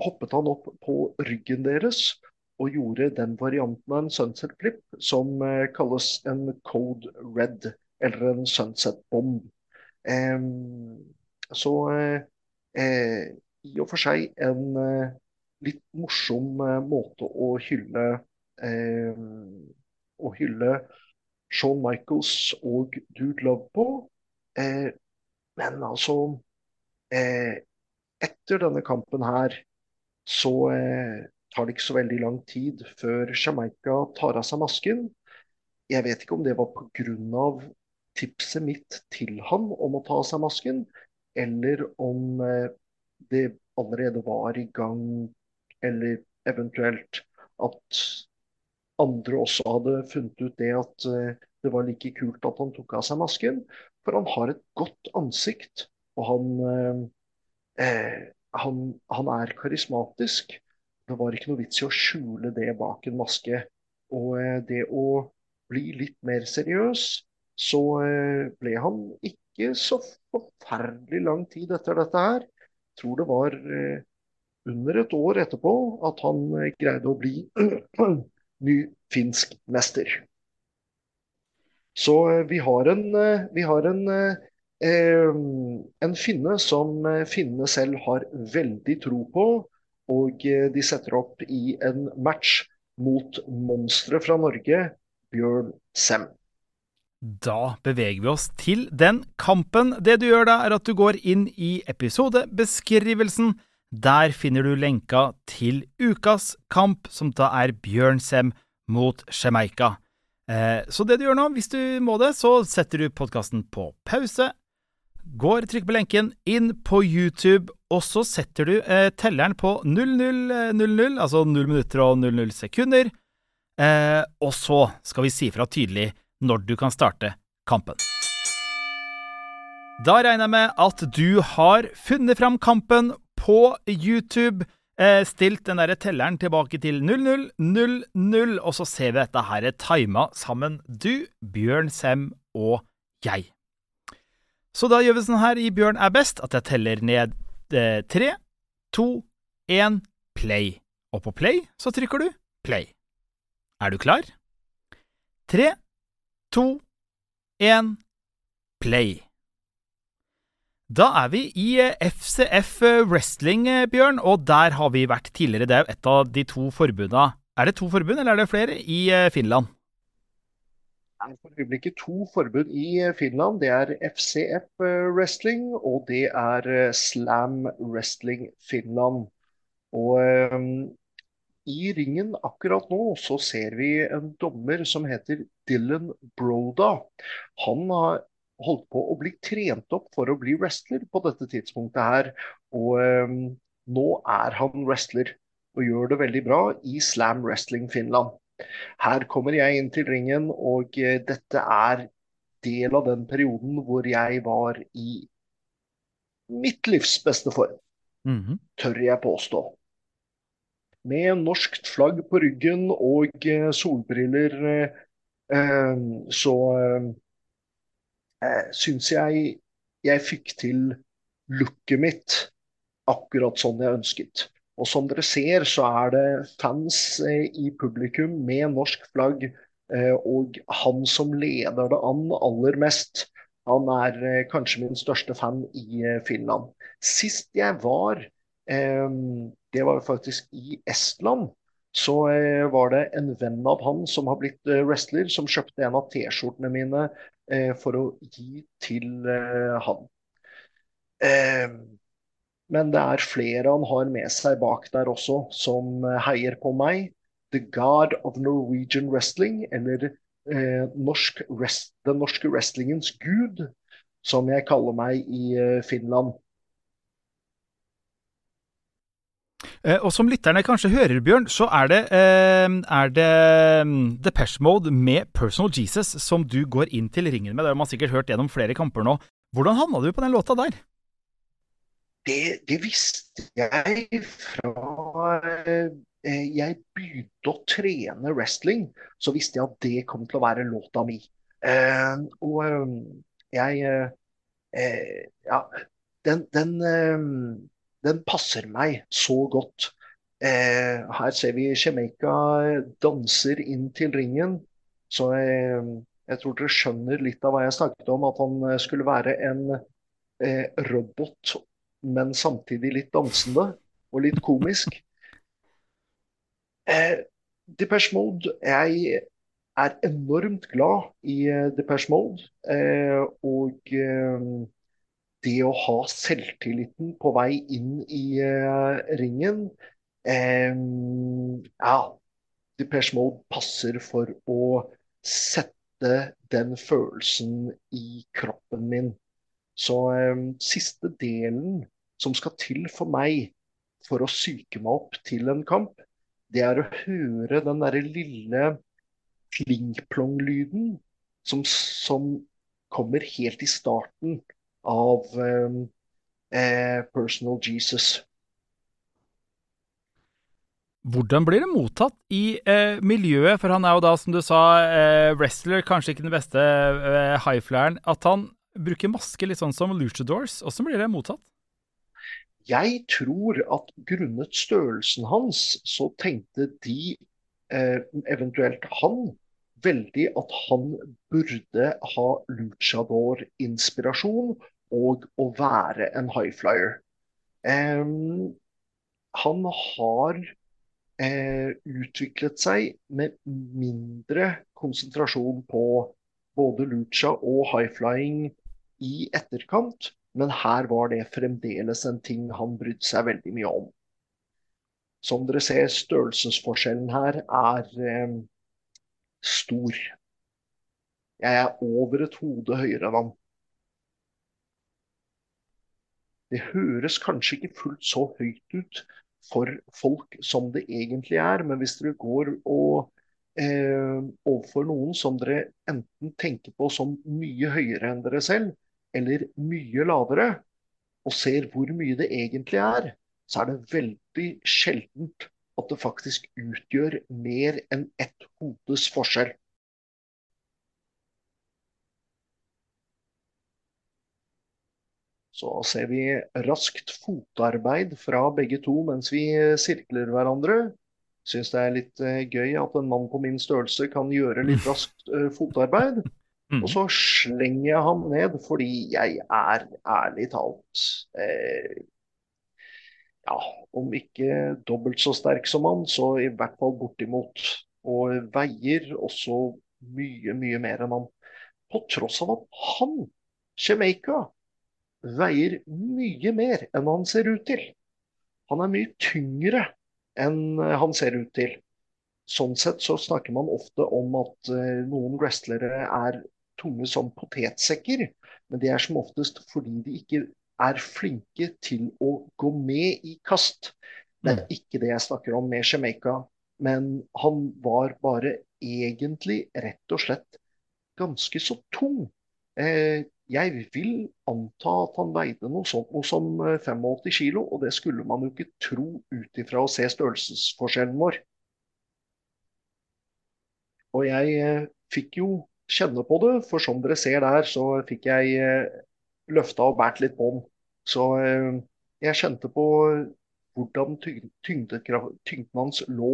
Speaker 2: hoppet han opp på ryggen deres og gjorde den varianten av en sunset flip som kalles en code red, eller en sunset bomb. så i og for seg en litt morsom måte å hylle å hylle Shawn Michaels og Dude Love på. men altså etter denne kampen her så eh, tar det ikke så veldig lang tid før Jamaica tar av seg masken. Jeg vet ikke om det var pga. tipset mitt til han om å ta av seg masken, eller om eh, det allerede var i gang, eller eventuelt at andre også hadde funnet ut det at eh, det var like kult at han tok av seg masken. For han har et godt ansikt, og han eh, eh, han, han, er karismatisk. Det var ikke noe vits i å skjule det bak en maske. Og eh, det å bli litt mer seriøs, så eh, ble han ikke så forferdelig lang tid etter dette her. Jeg tror det var eh, under et år etterpå at han greide å bli ny finsk mester. Så eh, vi har en, eh, vi har en en finne som eh, finnene selv har veldig tro på. Og eh, de setter opp i en match mot monsteret fra Norge, Bjørn Sem.
Speaker 1: Da beveger vi oss til den kampen. Det du gjør da, er at du går inn i episodebeskrivelsen. Der finner du lenka til ukas kamp, som da er Bjørn Sem mot Jamaica. Eh, så det du gjør nå, hvis du må det, så setter du podkasten på pause, går, trykker på lenken, inn på YouTube, og så setter du eh, telleren på 0000, eh, altså 0 minutter og 00 sekunder. Og så skal vi si fra tydelig når du kan starte kampen. Da regner jeg med at du har funnet fram kampen på YouTube. Eh, stilt den der telleren tilbake til 0000, og så ser vi dette her tima sammen, du, Bjørn Sem og jeg. Så da gjør vi sånn her i Bjørn er best, at jeg teller ned eh, tre, to, én, play. Og på play så trykker du play. Er du klar? Tre, to, én, play. Da er vi i FCF eh, Wrestling, eh, Bjørn, og der har vi vært tidligere. Det er jo et av de to forbunda Er det to forbund, eller er det flere, i Finland?
Speaker 2: Det er for øyeblikket to forbund i Finland. Det er FCF eh, Wrestling og det er eh, Slam Wrestling Finland. Og um, i ringen akkurat nå så ser vi en dommer som heter Dylan Broda. Han har holdt på å bli trent opp for å bli wrestler på dette tidspunktet her. Og eh, nå er han wrestler og gjør det veldig bra i Slam Wrestling Finland. Her kommer jeg inn til ringen, og eh, dette er del av den perioden hvor jeg var i mitt livs beste form, mm -hmm. tør jeg påstå. Med norskt flagg på ryggen og eh, solbriller, eh, så eh, syns jeg jeg fikk til looket mitt akkurat sånn jeg ønsket. Og som dere ser, så er det fans eh, i publikum med norsk flagg. Eh, og han som leder det an aller mest, han er eh, kanskje min største fan i Finland. Sist jeg var, det var faktisk i Estland, så var det en venn av han som har blitt wrestler, som kjøpte en av T-skjortene mine eh, for å gi til eh, han. Eh, men det er flere han har med seg bak der også, som eh, heier på meg. The God of Norwegian Wrestling, eller eh, norsk den norske wrestlingens gud, som jeg kaller meg i eh, Finland.
Speaker 1: Eh, og som lytterne kanskje hører, Bjørn, så er det, eh, er det um, Depeche Mode med Personal Jesus som du går inn til ringen med. Det har man sikkert hørt gjennom flere kamper nå. Hvordan havna du på den låta der?
Speaker 2: Det, det visste jeg fra eh, jeg begynte å trene wrestling. Så visste jeg at det kom til å være låta mi. Eh, og eh, jeg eh, Ja, den, den den passer meg så godt. Eh, her ser vi Jamaica danser inn til ringen. Så jeg, jeg, tror dere skjønner litt av hva jeg snakket om. At han skulle være en eh, robot, men samtidig litt dansende og litt komisk. Eh, Depeche Mode Jeg er enormt glad i eh, Depeche Mode. Eh, og eh, det å ha selvtilliten på vei inn i uh, ringen um, Ja, Depeche Mode passer for å sette den følelsen i kroppen min. Så um, siste delen som skal til for meg for å psyke meg opp til en kamp, det er å høre den derre lille klingplong-lyden som, som kommer helt i starten av um, eh, Personal Jesus.
Speaker 1: Hvordan blir det mottatt i eh, miljøet? For han er jo da, som du sa, eh, wrestler, kanskje ikke den beste eh, highflyeren. At han bruker maske litt sånn som luchadors. Hvordan blir det mottatt?
Speaker 2: Jeg tror at grunnet størrelsen hans, så tenkte de, eh, eventuelt han, veldig at han burde ha luchador-inspirasjon og å være en highflyer. Um, han har uh, utviklet seg med mindre konsentrasjon på både lucha og highflying i etterkant, men her var det fremdeles en ting han brydde seg veldig mye om. Som dere ser, størrelsesforskjellen her er um, stor. Jeg er over et hode høyere enn han. Det høres kanskje ikke fullt så høyt ut for folk som det egentlig er, men hvis dere går og eh, overfor noen som dere enten tenker på som mye høyere enn dere selv, eller mye lavere, og ser hvor mye det egentlig er, så er det veldig sjeldent at det faktisk utgjør mer enn ett hodes forskjell. Så ser vi raskt fotarbeid fra begge to mens vi sirkler hverandre. Syns det er litt uh, gøy at en mann på min størrelse kan gjøre litt raskt uh, fotarbeid. Mm. Og så slenger jeg ham ned fordi jeg er ærlig talt eh, Ja, om ikke dobbelt så sterk som han, så i hvert fall bortimot. Og veier også mye, mye mer enn han. På tross av at han, Jamaica, veier mye mer enn han ser ut til. Han er mye tyngre enn eh, han ser ut til. Sånn sett så snakker man ofte om at uh, noen wrestlere er tunge som potetsekker. Men det er som oftest fordi de ikke er flinke til å gå med i kast. Det er mm. ikke det jeg snakker om med Jamaica. Men han var bare egentlig rett og slett ganske så tung. Eh, jeg vil anta at han veide noe sånt noe som 85 eh, kilo, og det skulle man jo ikke tro ut ifra å se størrelsesforskjellen vår. Og jeg eh, fikk jo kjenne på det, for som dere ser der, så fikk jeg eh, løfta og båret litt på den. Så jeg kjente på hvordan tyngden hans lå.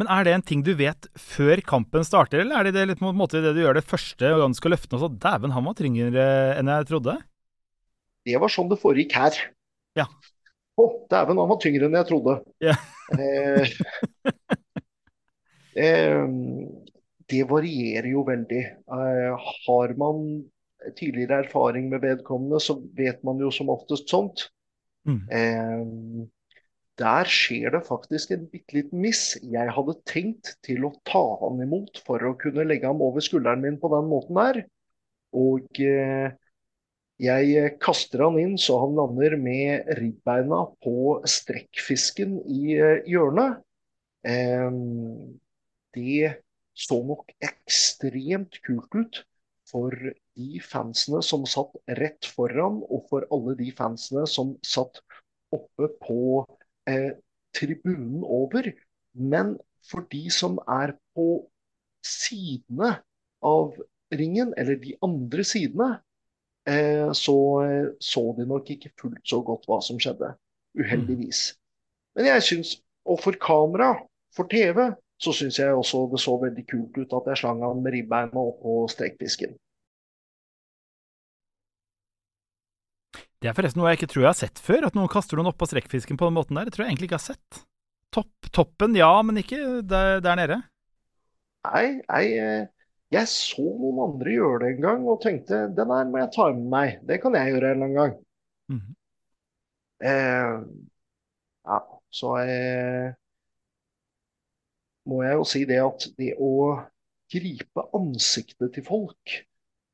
Speaker 1: Men er det en ting du vet før kampen starter, eller er det, det litt på en måte det du gjør det første ganske løftende og så dæven, han var tyngre enn jeg trodde?
Speaker 2: Det var sånn det foregikk her.
Speaker 1: Ja.
Speaker 2: Å, dæven, han var tyngre enn jeg trodde.
Speaker 1: Ja.
Speaker 2: eh, eh, det varierer jo veldig. Eh, har man tidligere erfaring med vedkommende, så vet man jo som oftest sånt.
Speaker 1: Mm.
Speaker 2: Eh, der skjer det faktisk en bitte liten miss. Jeg hadde tenkt til å ta han imot for å kunne legge ham over skulderen min på den måten der. Og eh, jeg kaster han inn så han lander med ribbeina på strekkfisken i eh, hjørnet. Eh, det så nok ekstremt kult ut for de fansene som satt rett foran, og for alle de fansene som satt oppe på eh, tribunen over. Men for de som er på sidene av ringen, eller de andre sidene, eh, så så de nok ikke fullt så godt hva som skjedde. Uheldigvis. Men jeg syns, og for kamera, for TV, så syns jeg også det så veldig kult ut at jeg slang han med ribbeina oppå strekfisken.
Speaker 1: Det er forresten noe jeg ikke tror jeg har sett før, at noen kaster noen oppå strekkfisken på den måten der. Det tror jeg egentlig ikke jeg har sett. Topp, toppen, ja, men ikke der, der nede.
Speaker 2: Nei, jeg, jeg så noen andre gjøre det en gang og tenkte den her må jeg ta med meg. Det kan jeg gjøre en eller annen gang.
Speaker 1: Mhm.
Speaker 2: Eh, ja, så eh, må jeg jo si det at det å gripe ansiktet til folk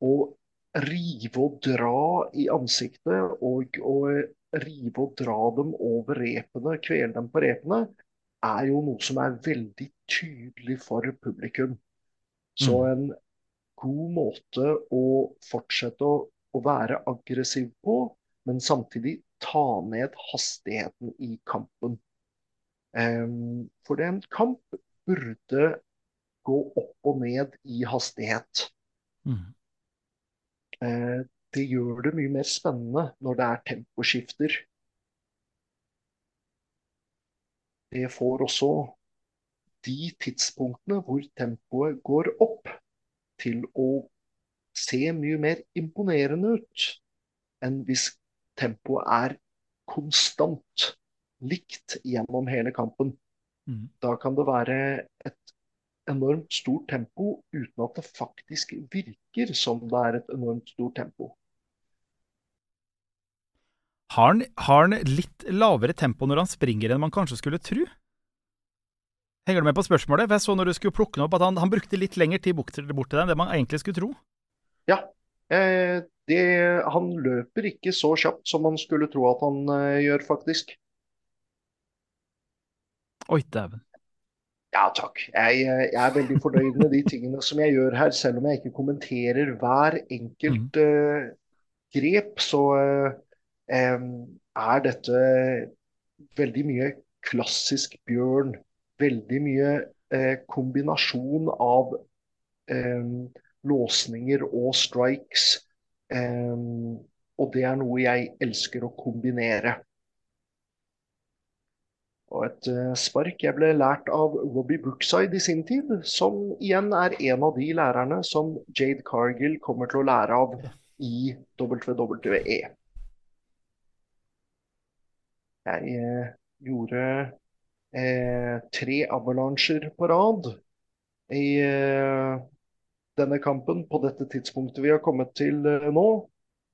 Speaker 2: og rive og dra i ansiktet og, å rive og dra dem over repene, kvele dem på repene, er jo noe som er veldig tydelig for publikum. Så en god måte å fortsette å, å være aggressiv på, men samtidig ta ned hastigheten i kampen. Um, for en kamp burde gå opp og ned i hastighet.
Speaker 1: Mhm.
Speaker 2: Eh, det gjør det mye mer spennende når det er temposkifter. Det får også de tidspunktene hvor tempoet går opp, til å se mye mer imponerende ut enn hvis tempoet er konstant, likt gjennom hele kampen.
Speaker 1: Mhm.
Speaker 2: Da kan det være et enormt stort tempo uten at det faktisk virker som det er et enormt stort tempo.
Speaker 1: Har han, har han litt lavere tempo når han springer enn man kanskje skulle tro? Henger du med på spørsmålet? For jeg så når du skulle plukke den opp, at han, han brukte litt lengre tid bort til deg enn det man egentlig skulle tro.
Speaker 2: Ja, eh, det, han løper ikke så kjapt som man skulle tro at han eh, gjør, faktisk.
Speaker 1: Oi, dæven.
Speaker 2: Ja, takk. Jeg, eh, jeg er veldig fornøyd med de tingene som jeg gjør her, selv om jeg ikke kommenterer hver enkelt uh, grep. Så uh, er dette veldig mye klassisk bjørn. Veldig mye uh, kombinasjon av em, låsninger og strikes. Em, og det er noe jeg elsker å kombinere. Og et eh, spark jeg ble lært av Robbie Brookside i sin tid, som igjen er en av de lærerne som Jade Cargill kommer til å lære av i WWE. Jeg eh, gjorde eh, tre avalansjer på rad i eh, denne kampen på dette tidspunktet vi har kommet til eh, nå.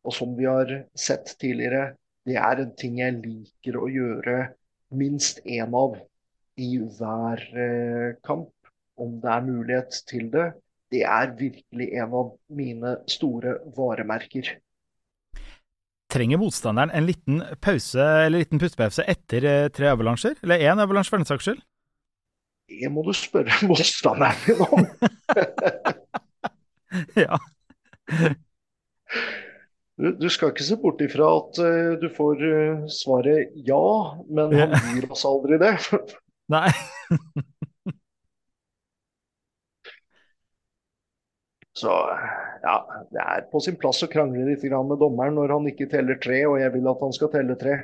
Speaker 2: Og som vi har sett tidligere, det er en ting jeg liker å gjøre minst én av i hver eh, kamp, om det er mulighet til det. Det er virkelig en av mine store varemerker.
Speaker 1: Trenger motstanderen en liten pause, eller liten pustepause etter eh, tre avalansjer? Eller én avalansj, for den saks skyld?
Speaker 2: Det må du spørre motstanderen din om.
Speaker 1: ja.
Speaker 2: Du, skal ikke se bort ifra at eh, du får eh, svaret ja, men han gir oss aldri det.
Speaker 1: Nei.
Speaker 2: Så ja, det er på sin plass å krangle litt med dommeren når han ikke teller tre, og jeg vil at han skal telle tre.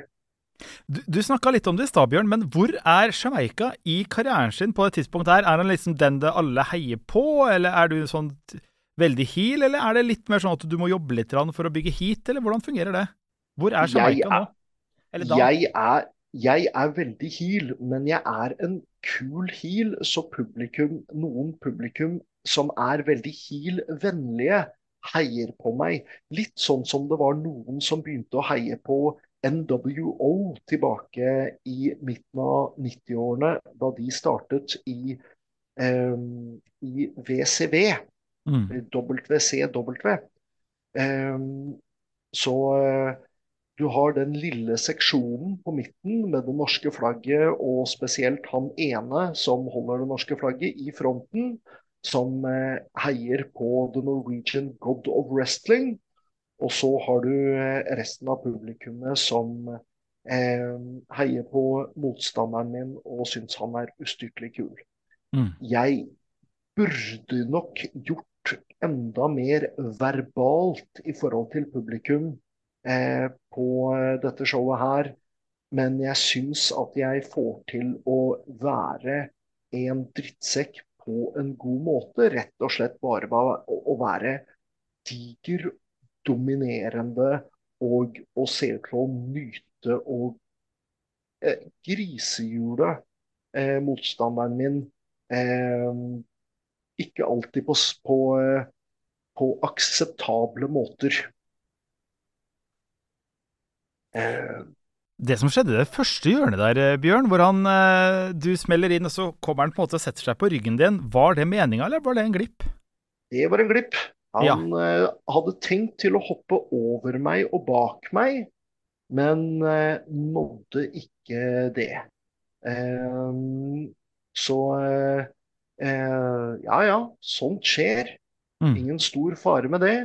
Speaker 1: Du, du snakka litt om det i stad, Bjørn, men hvor er Jamaica i karrieren sin på et tidspunkt her? Er han liksom den det alle heier på, eller er du sånn veldig heal, eller er det litt mer sånn at du må jobbe litt for å bygge heat, eller hvordan fungerer det? Hvor er Jamaica nå?
Speaker 2: Jeg er, jeg er veldig heal, men jeg er en kul heal, så publikum, noen publikum som er veldig heal-vennlige, heier på meg. Litt sånn som det var noen som begynte å heie på NWO tilbake i midten av 90-årene, da de startet i, um, i VCV,
Speaker 1: Mm.
Speaker 2: WCW. Eh, så eh, du har den lille seksjonen på midten med det norske flagget, og spesielt han ene som holder det norske flagget i fronten, som eh, heier på The Norwegian God of Wrestling. Og så har du resten av publikummet som eh, heier på motstanderen min og syns han er ustyrtelig kul.
Speaker 1: Mm.
Speaker 2: Jeg burde nok gjort enda mer verbalt i forhold til publikum eh, på eh, dette showet her. Men jeg syns at jeg får til å være en drittsekk på en god måte. Rett og slett bare å være diger, dominerende og å se ut til å nyte og eh, grisehjule eh, motstanderen min. Eh, ikke alltid på, på, eh, på akseptable måter.
Speaker 1: Eh, det som skjedde i det første hjørnet der, eh, Bjørn, hvor han, du smeller inn, og så kommer han på en måte og setter seg på ryggen din, var det meninga, eller var det en glipp?
Speaker 2: Det var en glipp. Han ja. hadde tenkt til å hoppe over meg og bak meg, men nådde ikke det. Så ja ja, sånt skjer.
Speaker 1: Mm.
Speaker 2: Ingen stor fare med det.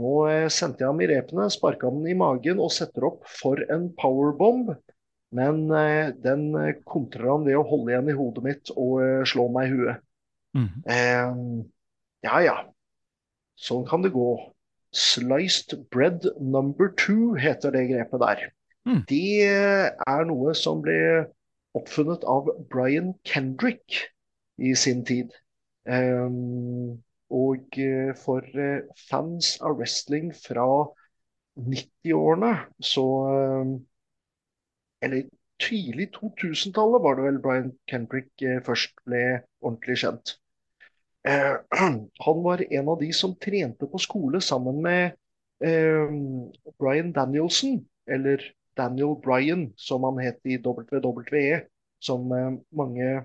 Speaker 2: Nå sendte jeg ham i repene, sparka den i magen og setter opp for en powerbomb. Men den kontrer han ved å holde igjen i hodet mitt og slå meg i huet.
Speaker 1: Mm.
Speaker 2: ja ja, Sånn kan det gå. Sliced bread number two heter det grepet der.
Speaker 1: Mm.
Speaker 2: Det er noe som ble oppfunnet av Brian Kendrick i sin tid. Um, og for fans av wrestling fra 90-årene, så Eller tidlig 2000-tallet var det vel Brian Kendrick først ble ordentlig kjent. Eh, han var en av de som trente på skole sammen med eh, Brian Danielson, eller Daniel Bryan, som han het i WWE, som eh, mange eh,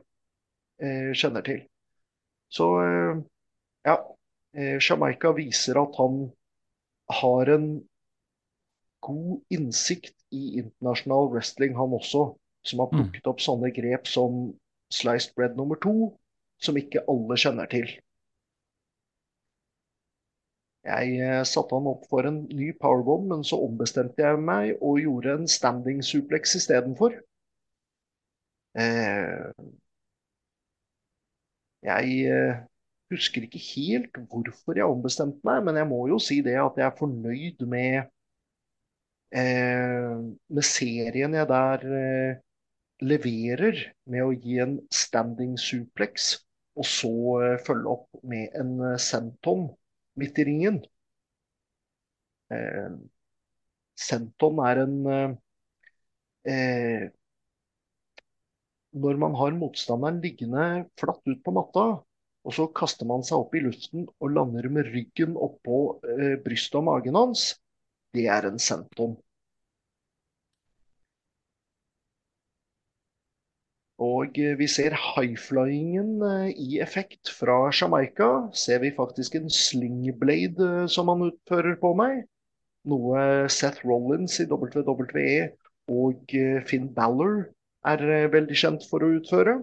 Speaker 2: kjenner til. Så eh, ja, eh, Jamaica viser at han har en god innsikt i internasjonal wrestling, han også, som har mm. plukket opp sånne grep som sliced bread nummer to, som ikke alle kjenner til. Jeg eh, satte han opp for en ny powerbomb, men så ombestemte jeg meg og gjorde en standing suplex istedenfor. Eh, jeg eh, husker ikke helt hvorfor jeg ombestemte meg, men jeg må jo si det at jeg er fornøyd med, eh, med serien jeg der eh, leverer med å gi en standing suplex og så eh, følge opp med en eh, senton midt i ringen. Eh, senton er en eh, Når man har motstanderen liggende flatt ut på matta, og så kaster man seg opp i luften og lander med ryggen oppå eh, brystet og magen hans, det er en sentom. Og eh, vi ser highflyingen eh, i effekt fra Jamaica. Ser vi faktisk en slingblade eh, som han utfører på meg. Noe Seth Rollins i WWE og Finn Balor er veldig kjent for å utføre.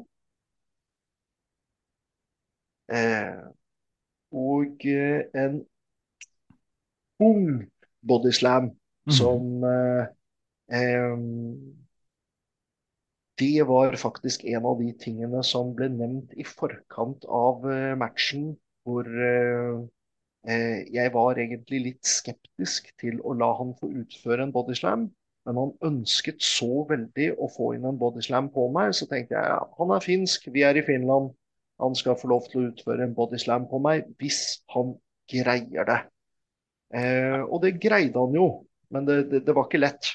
Speaker 2: og en ung bodyslam mm. som eh, det var faktisk en av de tingene som ble nevnt i forkant av matchen, hvor jeg var egentlig litt skeptisk til å la han få utføre en bodyslam. Men han ønsket så veldig å få inn en bodyslam på meg, så tenkte jeg ja, han er finsk, vi er i Finland. Han skal få lov til å utføre en bodyslam på meg hvis han greier det. og det greide han jo, men det, det, det var ikke lett.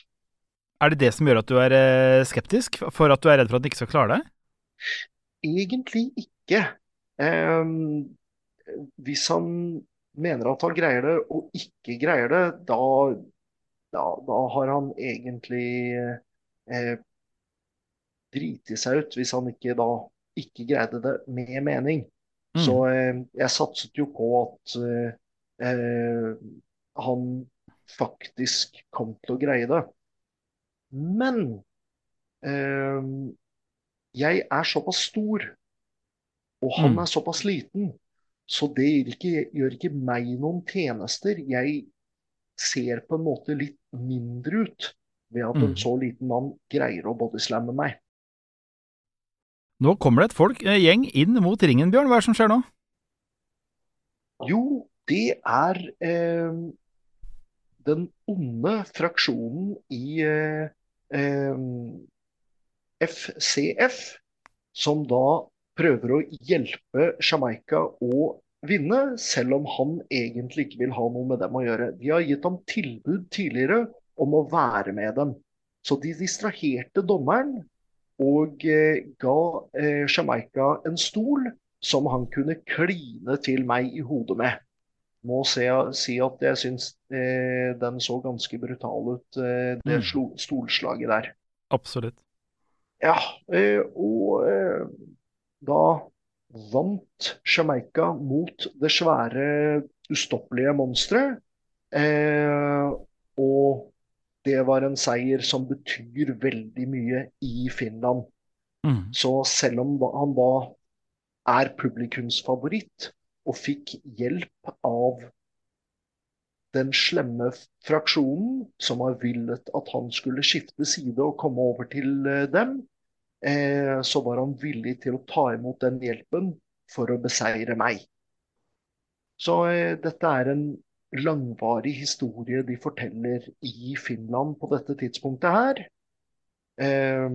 Speaker 1: Er det det som gjør at du er eh, skeptisk? For at du er redd for at han ikke skal klare det?
Speaker 2: Egentlig ikke. Eh, hvis han mener at han greier det, og ikke greier det, da, da, da har han egentlig eh, driti seg ut. Hvis han ikke da ikke greide det med mening. Mm. Så eh, jeg satset jo på at eh, han faktisk kom til å greie det. Men eh, jeg er såpass stor, og han mm. er såpass liten, så det gjør ikke, gjør ikke, meg noen tjenester. Jeg ser på en måte litt mindre ut ved at mm. en så liten mann greier å bodyslamme meg.
Speaker 1: Nå kommer det et folk, en gjeng inn mot ringen, Bjørn. Hva er det som skjer nå?
Speaker 2: Jo, det er eh, den onde fraksjonen i eh, FCF, som da prøver å hjelpe Jamaica å vinne, selv om han egentlig ikke vil ha noe med dem å gjøre. De har gitt ham tilbud tidligere om å være med dem. Så de distraherte dommeren og eh, ga eh, Jamaica en stol som han kunne kline til meg i hodet med må se, si at jeg syns eh, den så ganske brutal ut, eh, det mm. stolslaget der.
Speaker 1: Absolutt.
Speaker 2: Ja, eh, og eh, da vant Jamaica mot det svære, ustoppelige monsteret. Eh, og det var en seier som betyr veldig mye i Finland. Mm. Så selv om han da er publikumsfavoritt, og fikk hjelp av den slemme fraksjonen som har villet at han skulle skifte side og komme over til eh, dem, eh, så var han villig til å ta imot den hjelpen for å beseire meg. Så eh, dette er en langvarig historie de forteller i Finland på dette tidspunktet her. Eh,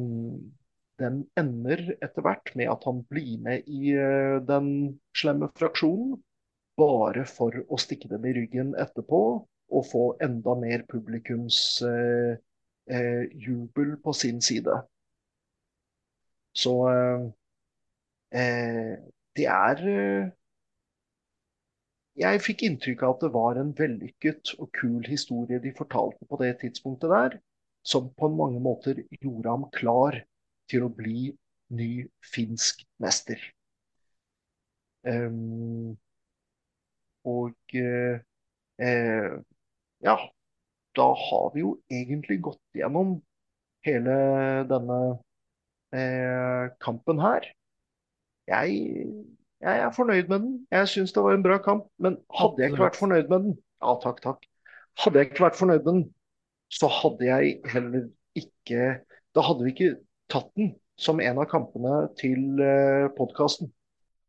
Speaker 2: den ender etter hvert med at han blir med i uh, den slemme fraksjonen. Bare for å stikke dem i ryggen etterpå og få enda mer publikumsjubel eh, eh, på sin side. Så det er Jeg fikk inntrykk av at det var en vellykket og kul historie de fortalte på det tidspunktet der, som på mange måter gjorde ham klar til å bli ny finsk mester. Um, og uh, uh, ja, da har vi jo egentlig gått gjennom hele denne uh, kampen her. Jeg, jeg, er fornøyd med den. Jeg syns det var en bra kamp. Men hadde jeg ikke vært fornøyd med den Ja, takk, takk. Hadde jeg ikke vært fornøyd med den, så hadde jeg heller ikke Da hadde vi ikke tatt den som en av kampene til eh, podkasten.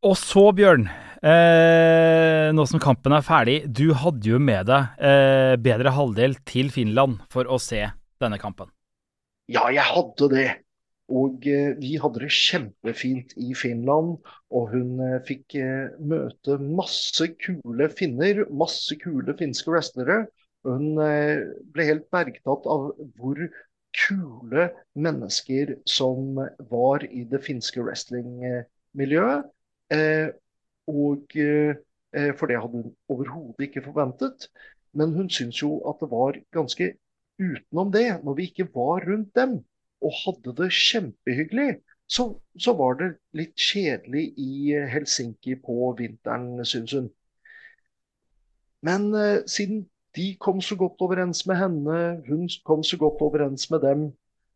Speaker 1: Og så, Bjørn, eh, nå som kampen er ferdig, du hadde jo med deg eh, bedre halvdel til Finland for å se denne kampen.
Speaker 2: Ja, jeg hadde det. Og eh, vi hadde det kjempefint i Finland. Og hun eh, fikk eh, møte masse kule finner, masse kule finske wrestlere. Hun ble helt bergtatt av hvor kule mennesker som var i det finske wrestlingmiljøet. Og For det hadde hun overhodet ikke forventet. Men hun syntes jo at det var ganske utenom det, når vi ikke var rundt dem og hadde det kjempehyggelig, så, så var det litt kjedelig i Helsinki på vinteren, syns hun. Men eh, siden de kom så godt overens med henne, hun kom så godt overens med dem.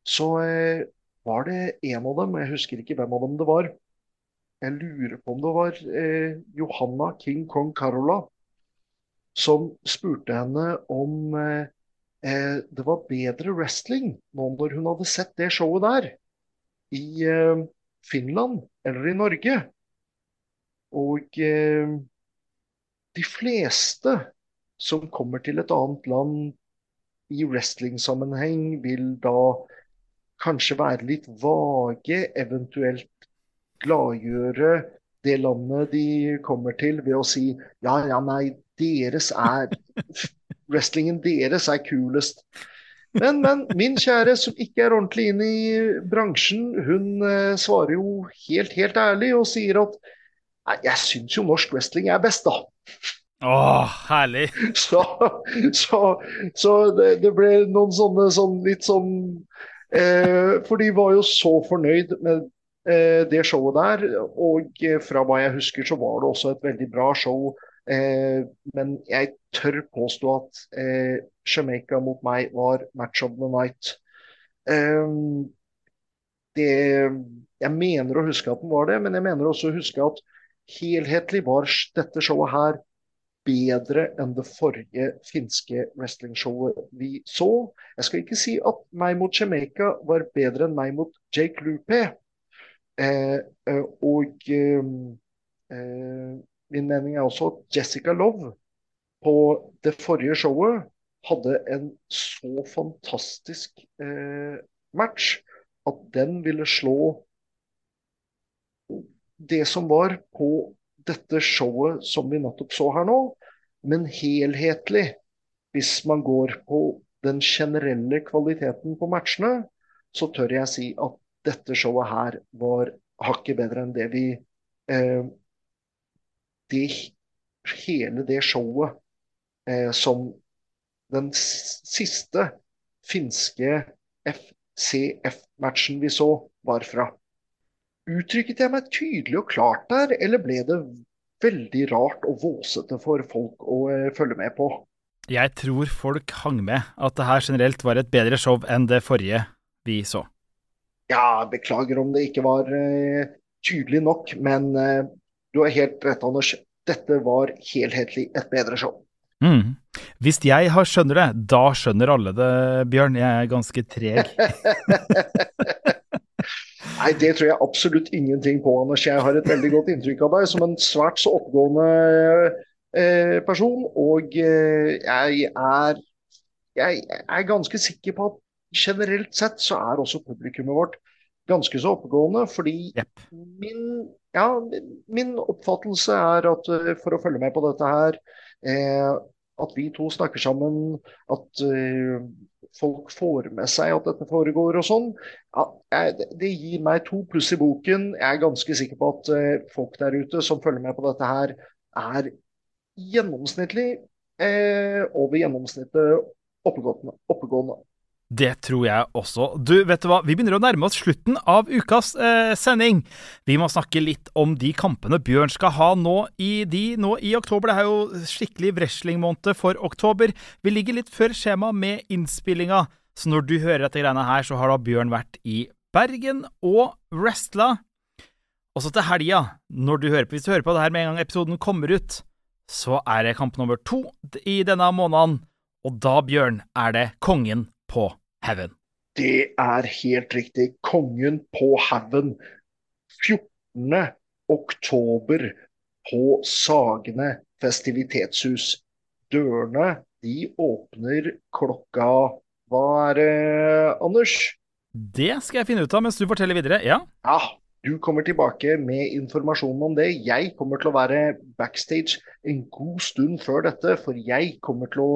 Speaker 2: Så eh, var det en av dem, jeg husker ikke hvem av dem det var. Jeg lurer på om det var eh, Johanna King Kong Carola som spurte henne om eh, eh, det var bedre wrestling nå når hun hadde sett det showet der i eh, Finland eller i Norge. Og eh, de fleste som kommer til et annet land i wrestlingsammenheng, vil da kanskje være litt vage, eventuelt gladgjøre det landet de kommer til ved å si ja, ja, nei, deres er Wrestlingen deres er kulest. Men, men min kjære, som ikke er ordentlig inne i bransjen, hun eh, svarer jo helt, helt ærlig og sier at Nei, jeg syns jo norsk wrestling er best, da.
Speaker 1: Å, herlig.
Speaker 2: Så, så, så det, det, ble noen sånne sånn litt sånn eh, For de var jo så fornøyd med eh, det showet der. Og eh, fra hva jeg husker, så var det også et veldig bra show. Eh, men jeg tør påstå at eh, Jamaica mot meg var match of the night. Eh, det, jeg mener å huske at den var det, men jeg mener også å huske at helhetlig var dette showet her bedre enn det forrige finske wrestlingshowet vi så. Jeg skal ikke si at meg mot Jamaica var bedre enn meg mot Jake Lupe. Eh, eh, og eh, eh, min mening er også at Jessica Love på det forrige showet hadde en så fantastisk eh, match at den ville slå det som var på dette showet som vi nettopp så her nå, men helhetlig. Hvis man går på den generelle kvaliteten på matchene, så tør jeg si at dette showet her var hakket bedre enn det vi eh, det, Hele det showet eh, som den siste finske FCF-matchen vi så, var fra. Uttrykket jeg meg tydelig og klart der, eller ble det veldig rart og våsete for folk å eh, følge med på?
Speaker 1: Jeg tror folk hang med at det her generelt var et bedre show enn det forrige vi så.
Speaker 2: Ja, beklager om det ikke var eh, tydelig nok, men uh, du har helt rett, Anders. Dette var helhetlig et bedre show.
Speaker 1: Mm. Hvis jeg har skjønner det, da skjønner alle det, Bjørn. Jeg er ganske treg.
Speaker 2: Nei, det tror jeg absolutt ingenting på, Anders. Jeg har et veldig godt inntrykk av deg som en svært så oppgående eh, person. Og eh, jeg, er, jeg er ganske sikker på at generelt sett så er også publikummet vårt ganske så oppegående. Fordi yep. min, ja, min oppfattelse er at uh, for å følge med på dette her, eh, at vi to snakker sammen, at eh, folk får med seg at dette foregår og sånn. Ja, det gir meg to pluss i boken. Jeg er ganske sikker på at eh, folk der ute som følger med på dette her, er gjennomsnittlig uh, over gjennomsnittet oppegående. oppegående.
Speaker 1: Det tror jeg også. Du, vet du hva? Vi begynner å nærme oss slutten av ukas eh, sending. Vi må snakke litt om de kampene Bjørn skal ha nå i, de, nå i oktober. Det er jo skikkelig wrestlingmåned for oktober. Vi ligger litt før skjema med innspillinga, så når du hører dette greiene her, så har da Bjørn vært i Bergen og wrestla. Også til helga, når du hører på, hvis du hører på det her med en gang episoden kommer ut, så er det kamp nummer to i denne måneden. Og da, Bjørn, er det kongen på haugen.
Speaker 2: Det er helt riktig. Kongen på haugen. 14. oktober på Sagene festivitetshus. Dørene de åpner klokka Hva er det, Anders?
Speaker 1: Det skal jeg finne ut av mens du forteller videre. Ja.
Speaker 2: ja. Du kommer tilbake med informasjonen om det. Jeg kommer til å være backstage en god stund før dette, for jeg kommer til å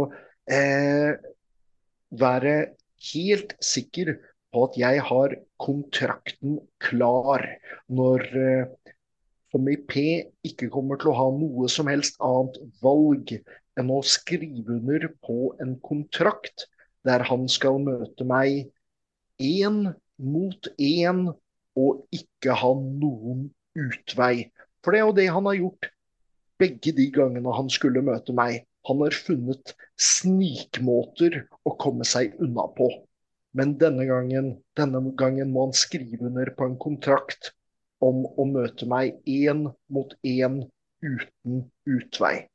Speaker 2: eh, være helt sikker på at jeg har kontrakten klar når MIP eh, ikke kommer til å ha noe som helst annet valg enn å skrive under på en kontrakt der han skal møte meg én mot én og ikke ha noen utvei. For det er jo det han har gjort begge de gangene han skulle møte meg. Han har funnet snikmåter å komme seg unna på. Men denne gangen, denne gangen må han skrive under på en kontrakt om å møte meg én mot én uten utvei.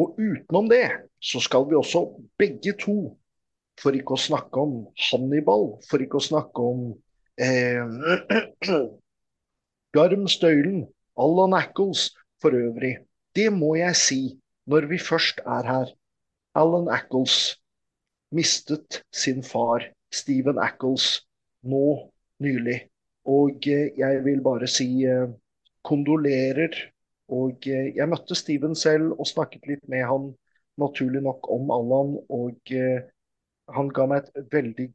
Speaker 2: Og utenom det så skal vi også begge to, for ikke å snakke om Hannibal, for ikke å snakke om eh, Garm Støylen, Allan Ackles for øvrig, det må jeg si når vi først er her. Alan Ackles mistet sin far, Stephen Ackles, nå nylig. Og eh, jeg vil bare si eh, kondolerer. Og eh, jeg møtte Steven selv og snakket litt med han naturlig nok om Allan, og han ga meg et veldig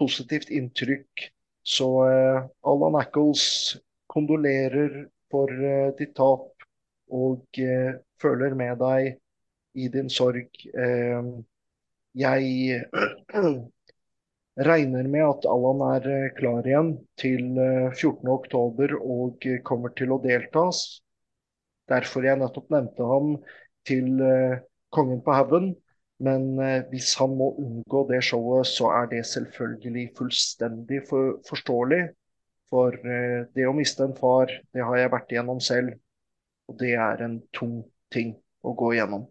Speaker 2: positivt inntrykk. Så Allan Ackles kondolerer for ditt tap og eh, føler med deg i din sorg. Eh, jeg regner med at Allan er eh, klar igjen til 14.10 og kommer til å deltas. Derfor jeg nettopp nevnte ham til Kongen på haugen. Men hvis han må unngå det showet, så er det selvfølgelig fullstendig for, forståelig. For det å miste en far, det har jeg vært igjennom selv. Og det er en tung ting å gå igjennom.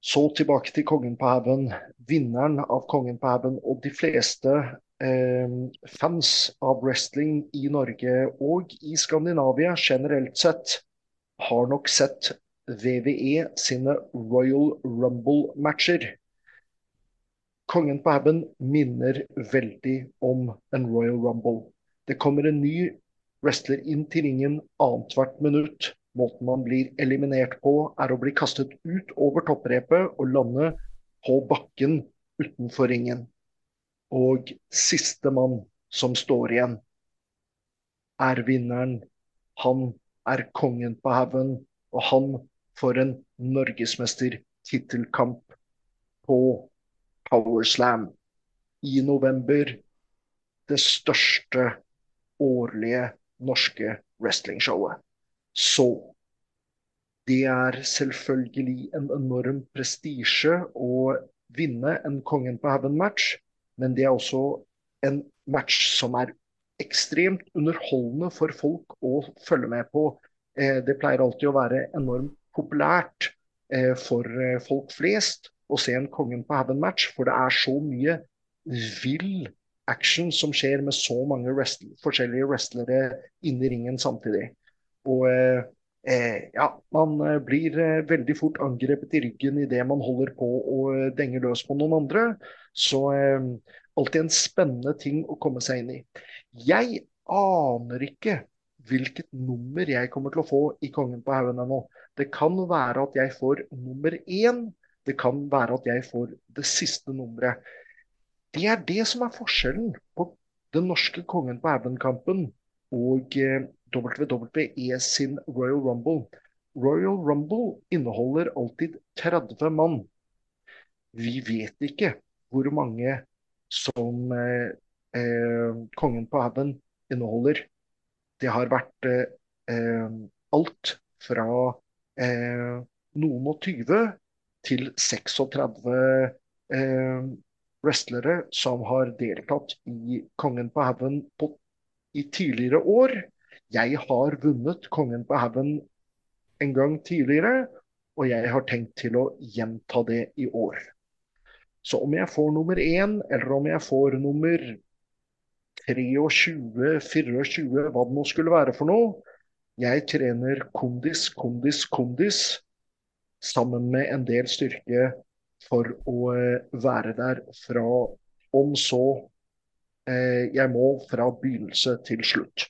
Speaker 2: Så tilbake til Kongen på haugen. Vinneren av Kongen på haugen og de fleste eh, fans av wrestling i Norge og i Skandinavia generelt sett har nok sett VVE sine Royal Rumble-matcher. Kongen på haugen minner veldig om en Royal Rumble. Det kommer en ny wrestler inn til ringen annethvert minutt. Måten man blir eliminert på, er å bli kastet ut over topprepet og lande på bakken utenfor ringen. Og siste mann som står igjen, er vinneren. Han er kongen på haugen, og han får en norgesmestertittelkamp på Powerslam i november. Det største årlige norske wrestlingshowet. Så det er selvfølgelig en enorm prestisje å vinne en Kongen på haugen-match, men det er også en match som er ekstremt underholdende for folk å følge med på. Eh, det pleier alltid å være enormt populært eh, for eh, folk flest å se en Kongen på haugen-match, for det er så mye vill action som skjer med så mange wrestler, forskjellige wrestlere inni ringen samtidig. Og eh, eh, ja, man eh, blir veldig fort angrepet i ryggen idet man holder på å denge løs på noen andre. Så alltid en spennende ting å komme seg inn i. Jeg aner ikke hvilket nummer jeg kommer til å få i Kongen på haugen ennå. Det kan være at jeg får nummer én. Det kan være at jeg får det siste nummeret. Det er det som er forskjellen på den norske Kongen på haugen-kampen og WWE sin Royal Rumble. Royal Rumble inneholder alltid 30 mann. Vi vet ikke hvor mange som eh, eh, Kongen på haugen inneholder. Det har vært eh, alt fra eh, noen og tyve til 36 eh, wrestlere som har deltatt i Kongen på haugen i tidligere år. Jeg har vunnet Kongen på haugen en gang tidligere, og jeg har tenkt til å gjenta det i år. Så om jeg får nummer én, eller om jeg får nummer 23, 24, hva det nå skulle være for noe Jeg trener kondis, kondis, kondis sammen med en del styrke for å eh, være der fra om så jeg må fra begynnelse til slutt.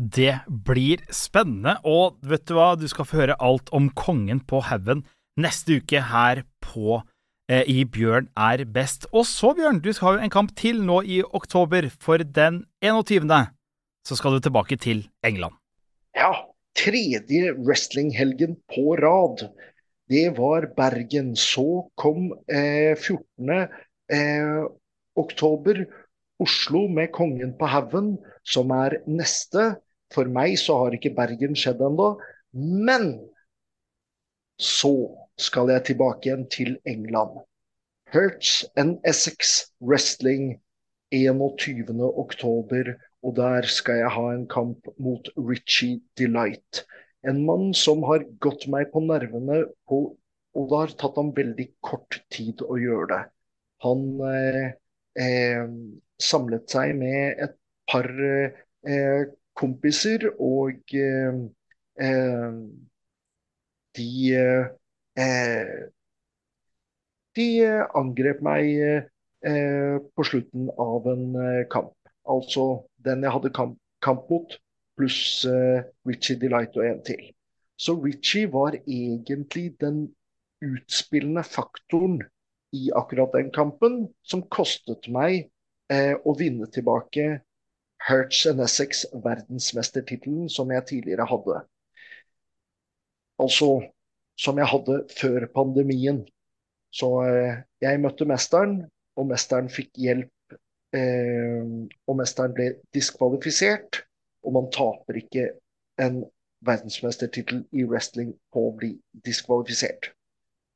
Speaker 1: Det blir spennende, og vet du hva, du skal få høre alt om Kongen på haugen neste uke her på eh, i Bjørn er best. Og så, Bjørn, du skal ha en kamp til nå i oktober, for den 21. så skal du tilbake til England.
Speaker 2: Ja, tredje wrestlinghelgen på rad. Det var Bergen. Så kom eh, 14. Eh, oktober Oslo med Kongen på haugen, som er neste. For meg så har ikke Bergen skjedd ennå. Men så skal jeg tilbake igjen til England. Hertz and Essex Wrestling 21.10. Og der skal jeg ha en kamp mot Richie Delight. En mann som har gått meg på nervene, på, og det har tatt ham veldig kort tid å gjøre det. Han eh, eh, samlet seg med et par eh, kompiser, og eh, eh, de De angrep meg på slutten av en kamp. Altså den jeg hadde kamp, kamp mot, pluss Richie Delight og en til. Så Richie var egentlig den utspillende faktoren i akkurat den kampen som kostet meg eh, å vinne tilbake Hertz and Essex verdensmestertittelen som jeg tidligere hadde. Altså som jeg hadde før pandemien. Så eh, jeg møtte mesteren, og mesteren fikk hjelp. Eh, og mesteren ble diskvalifisert, og man taper ikke en verdensmestertittel i wrestling på å bli diskvalifisert.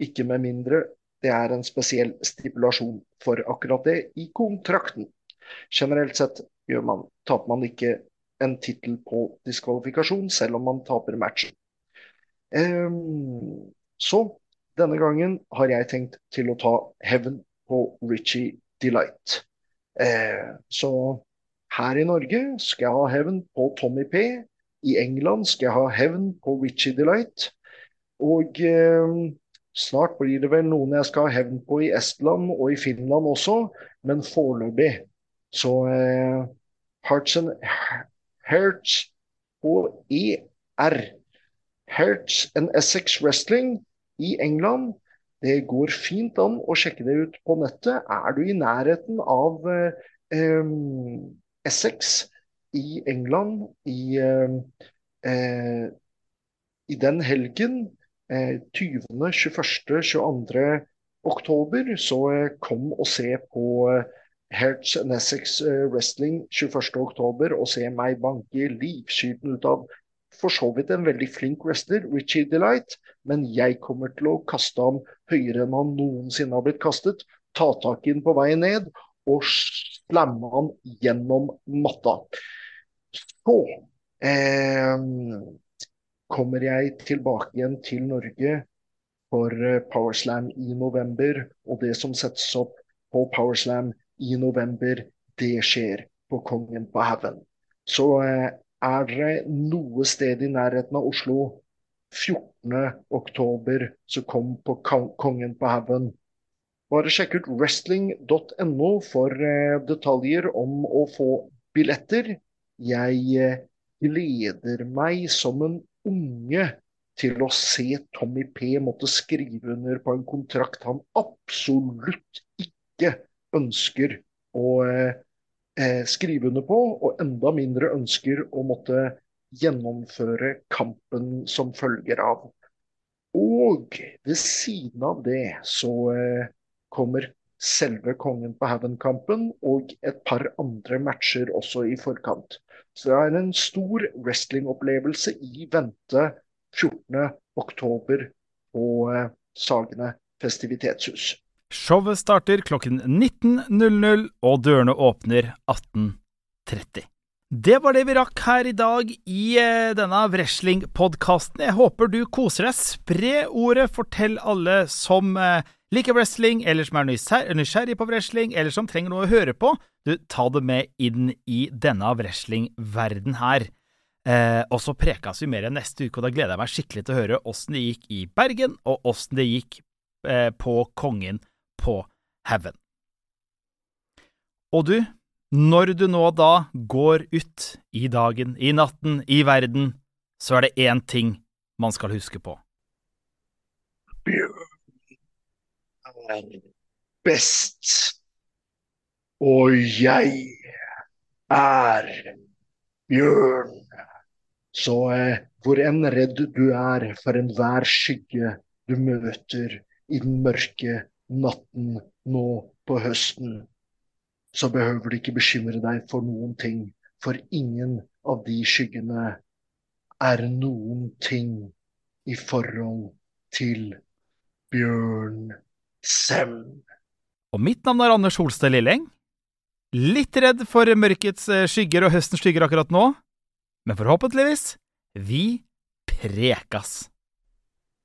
Speaker 2: Ikke med mindre det er en spesiell stipulasjon for akkurat det i kontrakten. Generelt sett man, taper man ikke en tittel på diskvalifikasjon, selv om man taper matchen. Um, så denne gangen har jeg tenkt til å ta hevn på Richie Delight. Uh, så her i Norge skal jeg ha hevn på Tommy P. I England skal jeg ha hevn på Richie Delight. Og uh, snart blir det vel noen jeg skal ha hevn på i Estland og i Finland også, men foreløpig så eh, Hearts and Hertz og ER. Hertz and Essex Wrestling i England. Det går fint an å sjekke det ut på nettet. Er du i nærheten av eh, Essex i England i, eh, i den helgen, 20., 21., 22. oktober, så eh, kom og se på eh, Hertz Nessex Essex eh, Wrestling 21.10 og se meg banke livskyten ut av for så vidt en veldig flink wrestler, Richie Delight, men jeg kommer til å kaste ham høyere enn han noensinne har blitt kastet, ta tak i ham på vei ned og slamme ham gjennom matta. Så eh, kommer jeg tilbake igjen til Norge for eh, Powerslam i november, og det som settes opp på Powerslam i november, det skjer på Kongen på haugen. Så eh, er dere noe sted i nærheten av Oslo 14.10, så kom på Kongen på haugen. Bare sjekk ut wrestling.no for eh, detaljer om å få billetter. Jeg gleder meg som en unge til å se Tommy P måtte skrive under på en kontrakt han absolutt ikke ønsker å eh, eh, skrive under på, og enda mindre ønsker å måtte gjennomføre kampen som følger av. Og ved siden av det så eh, kommer selve Kongen på haugen-kampen og et par andre matcher også i forkant. Så det er en stor wrestlingopplevelse i vente 14.10 på eh, Sagene festivitetshus.
Speaker 1: Showet starter klokken 19.00, og dørene åpner 18.30. Det var det vi rakk her i dag i eh, denne wrestling-podkasten. Jeg håper du koser deg. Spre ordet, fortell alle som eh, liker wrestling, eller som er nysgjerrig på wrestling, eller som trenger noe å høre på. Du, ta det med inn i denne wrestling-verden her. Eh, og så prekes vi mer neste uke, og da gleder jeg meg skikkelig til å høre åssen det gikk i Bergen, og åssen det gikk eh, på Kongen på haugen. Og du, når du nå da går ut i dagen, i natten, i verden, så er det én ting man skal huske på.
Speaker 2: Bjørn er best, og jeg er bjørn. Så eh, hvor enn redd du er for enhver skygge du møter i den mørke natten nå på høsten, så behøver du ikke bekymre deg for noen ting. For ingen av de skyggene er noen ting i forhold til Bjørn Sem.
Speaker 1: Og mitt navn er Anders Holstad Lilleng. Litt redd for mørkets eh, skygger og høstens skygger akkurat nå, men forhåpentligvis vi prekas.